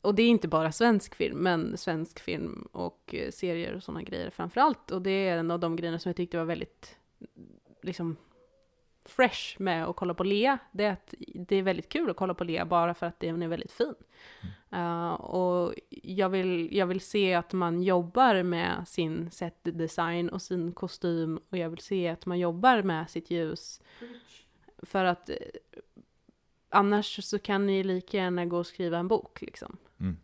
och det är inte bara svensk film, men svensk film och eh, serier och sådana grejer framför allt. Och det är en av de grejerna som jag tyckte var väldigt liksom fresh med att kolla på Lea. Det är att det är väldigt kul att kolla på Lea bara för att den är väldigt fin. Eh, och jag vill, jag vill se att man jobbar med sin set design och sin kostym och jag vill se att man jobbar med sitt ljus. För att eh, annars så kan ni lika gärna gå och skriva en bok liksom. Mm.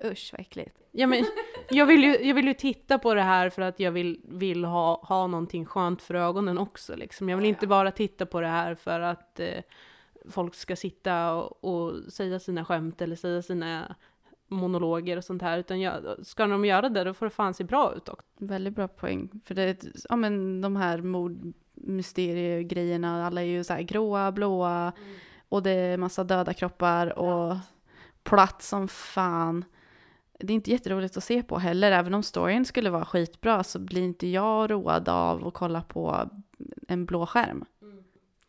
<laughs> Usch vad äckligt. Ja, men, jag, vill ju, jag vill ju titta på det här för att jag vill, vill ha, ha någonting skönt för ögonen också. Liksom. Jag vill inte bara titta på det här för att eh, folk ska sitta och, och säga sina skämt eller säga sina monologer och sånt här. Utan jag, ska de göra det, då får det fan se bra ut också. Väldigt bra poäng. För det, är ja men de här mordmysteriegrejerna, alla är ju så här gråa, blåa och det är massa döda kroppar och platt som fan. Det är inte jätteroligt att se på heller, även om storyn skulle vara skitbra så blir inte jag road av att kolla på en blå skärm.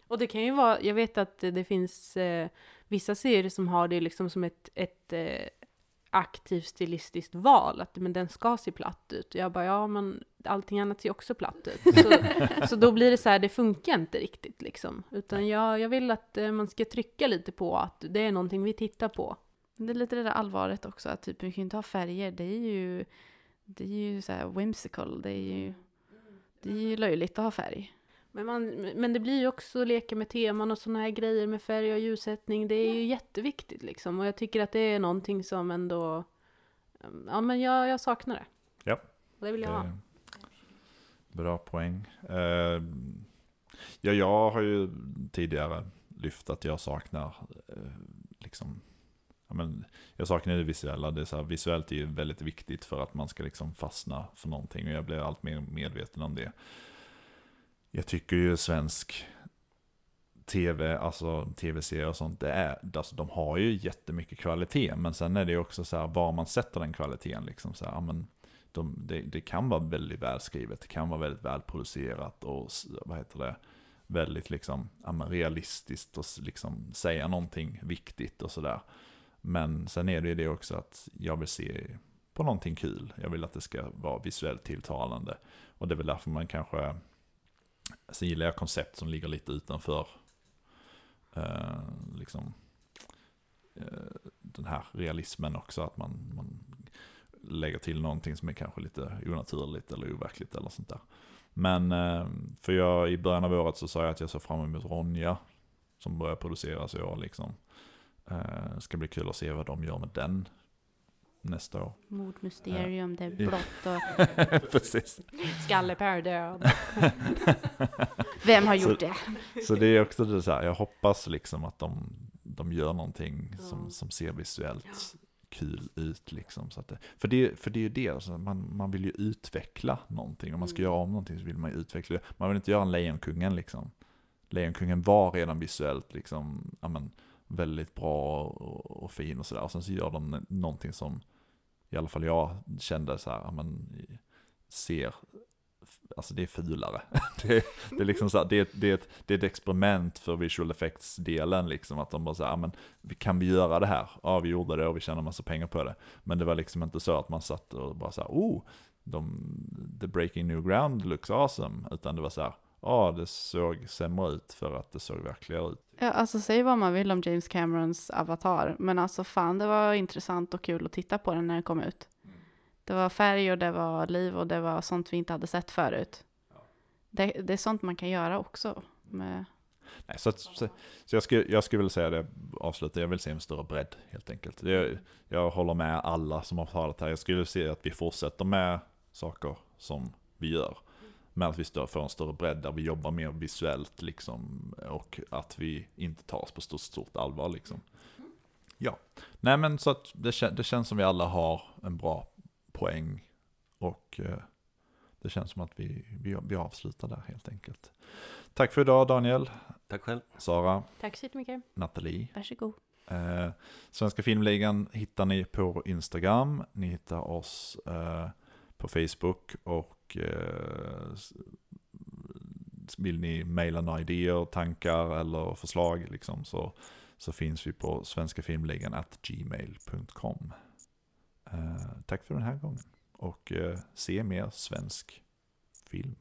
Och det kan ju vara, jag vet att det finns eh, vissa serier som har det liksom som ett, ett eh, aktivt stilistiskt val, att men den ska se platt ut. Och jag bara, ja men allting annat ser också platt ut. Så, så då blir det så här, det funkar inte riktigt liksom. Utan jag, jag vill att eh, man ska trycka lite på att det är någonting vi tittar på. Det är lite det där allvaret också, att typ, vi kan ju inte ha färger. Det är ju, det är ju så här whimsical. Det är ju, det är ju löjligt att ha färg. Men, man, men det blir ju också leka med teman och sådana här grejer med färg och ljussättning. Det är ju jätteviktigt liksom. Och jag tycker att det är någonting som ändå... Ja, men jag, jag saknar det. Ja. Och det vill jag ha. Det- Bra poäng. Eh, ja, jag har ju tidigare lyft att jag saknar eh, liksom Ja, men jag saknar det visuella. Det är så här, visuellt är ju väldigt viktigt för att man ska liksom fastna för någonting. Och jag blir allt mer medveten om det. Jag tycker ju svensk tv, alltså tv-serier och sånt, det är, alltså, de har ju jättemycket kvalitet. Men sen är det ju också så här var man sätter den kvaliteten. Liksom, så här, ja, men, de, det, det kan vara väldigt välskrivet, det kan vara väldigt välproducerat och vad heter det, väldigt liksom, ja, men realistiskt och liksom säga någonting viktigt och sådär. Men sen är det ju det också att jag vill se på någonting kul. Jag vill att det ska vara visuellt tilltalande. Och det är väl därför man kanske, sen gillar jag koncept som ligger lite utanför eh, liksom, eh, den här realismen också. Att man, man lägger till någonting som är kanske lite onaturligt eller overkligt eller sånt där. Men eh, för jag, i början av året så sa jag att jag såg fram emot Ronja som börjar produceras i år liksom. Eh, ska bli kul att se vad de gör med den nästa år. Mordmysterium, det är Ja. blått och... <laughs> Precis. Skallepär död. <laughs> Vem har gjort det? Så det är också det så här, jag hoppas liksom att de, de gör någonting som, Ja. som ser visuellt kul ut liksom. Så att det, för, det, för det är ju det, alltså, man, man vill ju utveckla någonting. Om man ska Mm. göra om någonting så vill man ju utveckla det. Man vill inte göra en Lejonkungen liksom. Lejonkungen var redan visuellt liksom, ja, men, väldigt bra och, och fin och sådär. Och sen så gör de någonting som i alla fall jag kände så här, man ser, alltså det är fulare. <laughs> det, det är liksom så här, det, det, är ett, det är ett experiment för visual effects-delen liksom. Att de bara så här, men kan vi göra det här? Ja vi gjorde det och vi tjänade massa pengar på det. Men det var liksom inte så att man satt och bara så här, oh, de, the breaking new ground looks awesome. Utan det var så här, ja det såg sämre ut för att det såg verkligare ut. Ja, alltså säg vad man vill om James Camerons Avatar, men alltså fan det var intressant och kul att titta på den när den kom ut. Det var färg och det var liv och det var sånt vi inte hade sett förut. Det, det är sånt man kan göra också. Med, Nej, så att, så, så jag, skulle, jag skulle vilja säga det, avsluta, jag vill se en större bredd helt enkelt. Jag, jag håller med alla som har talat här, jag skulle se att vi fortsätter med saker som vi gör. Men att vi stör, får en större bredd där vi jobbar mer visuellt liksom. Och att vi inte tar oss på stort, stort allvar liksom. Ja, nej men så att det, det känns som vi alla har en bra poäng. Och eh, det känns som att vi, vi, vi avslutar där helt enkelt. Tack för idag Daniel, Tack själv. Sara, Tack så jättemycket. Nathalie. varsågod. Eh, Svenska Filmligan hittar ni på Instagram. Ni hittar oss eh, på Facebook och eh, vill ni mejla några idéer, tankar eller förslag liksom, så, så finns vi på svenskafilmligan at gmail.com. Eh, tack för den här gången och eh, se mer svensk film.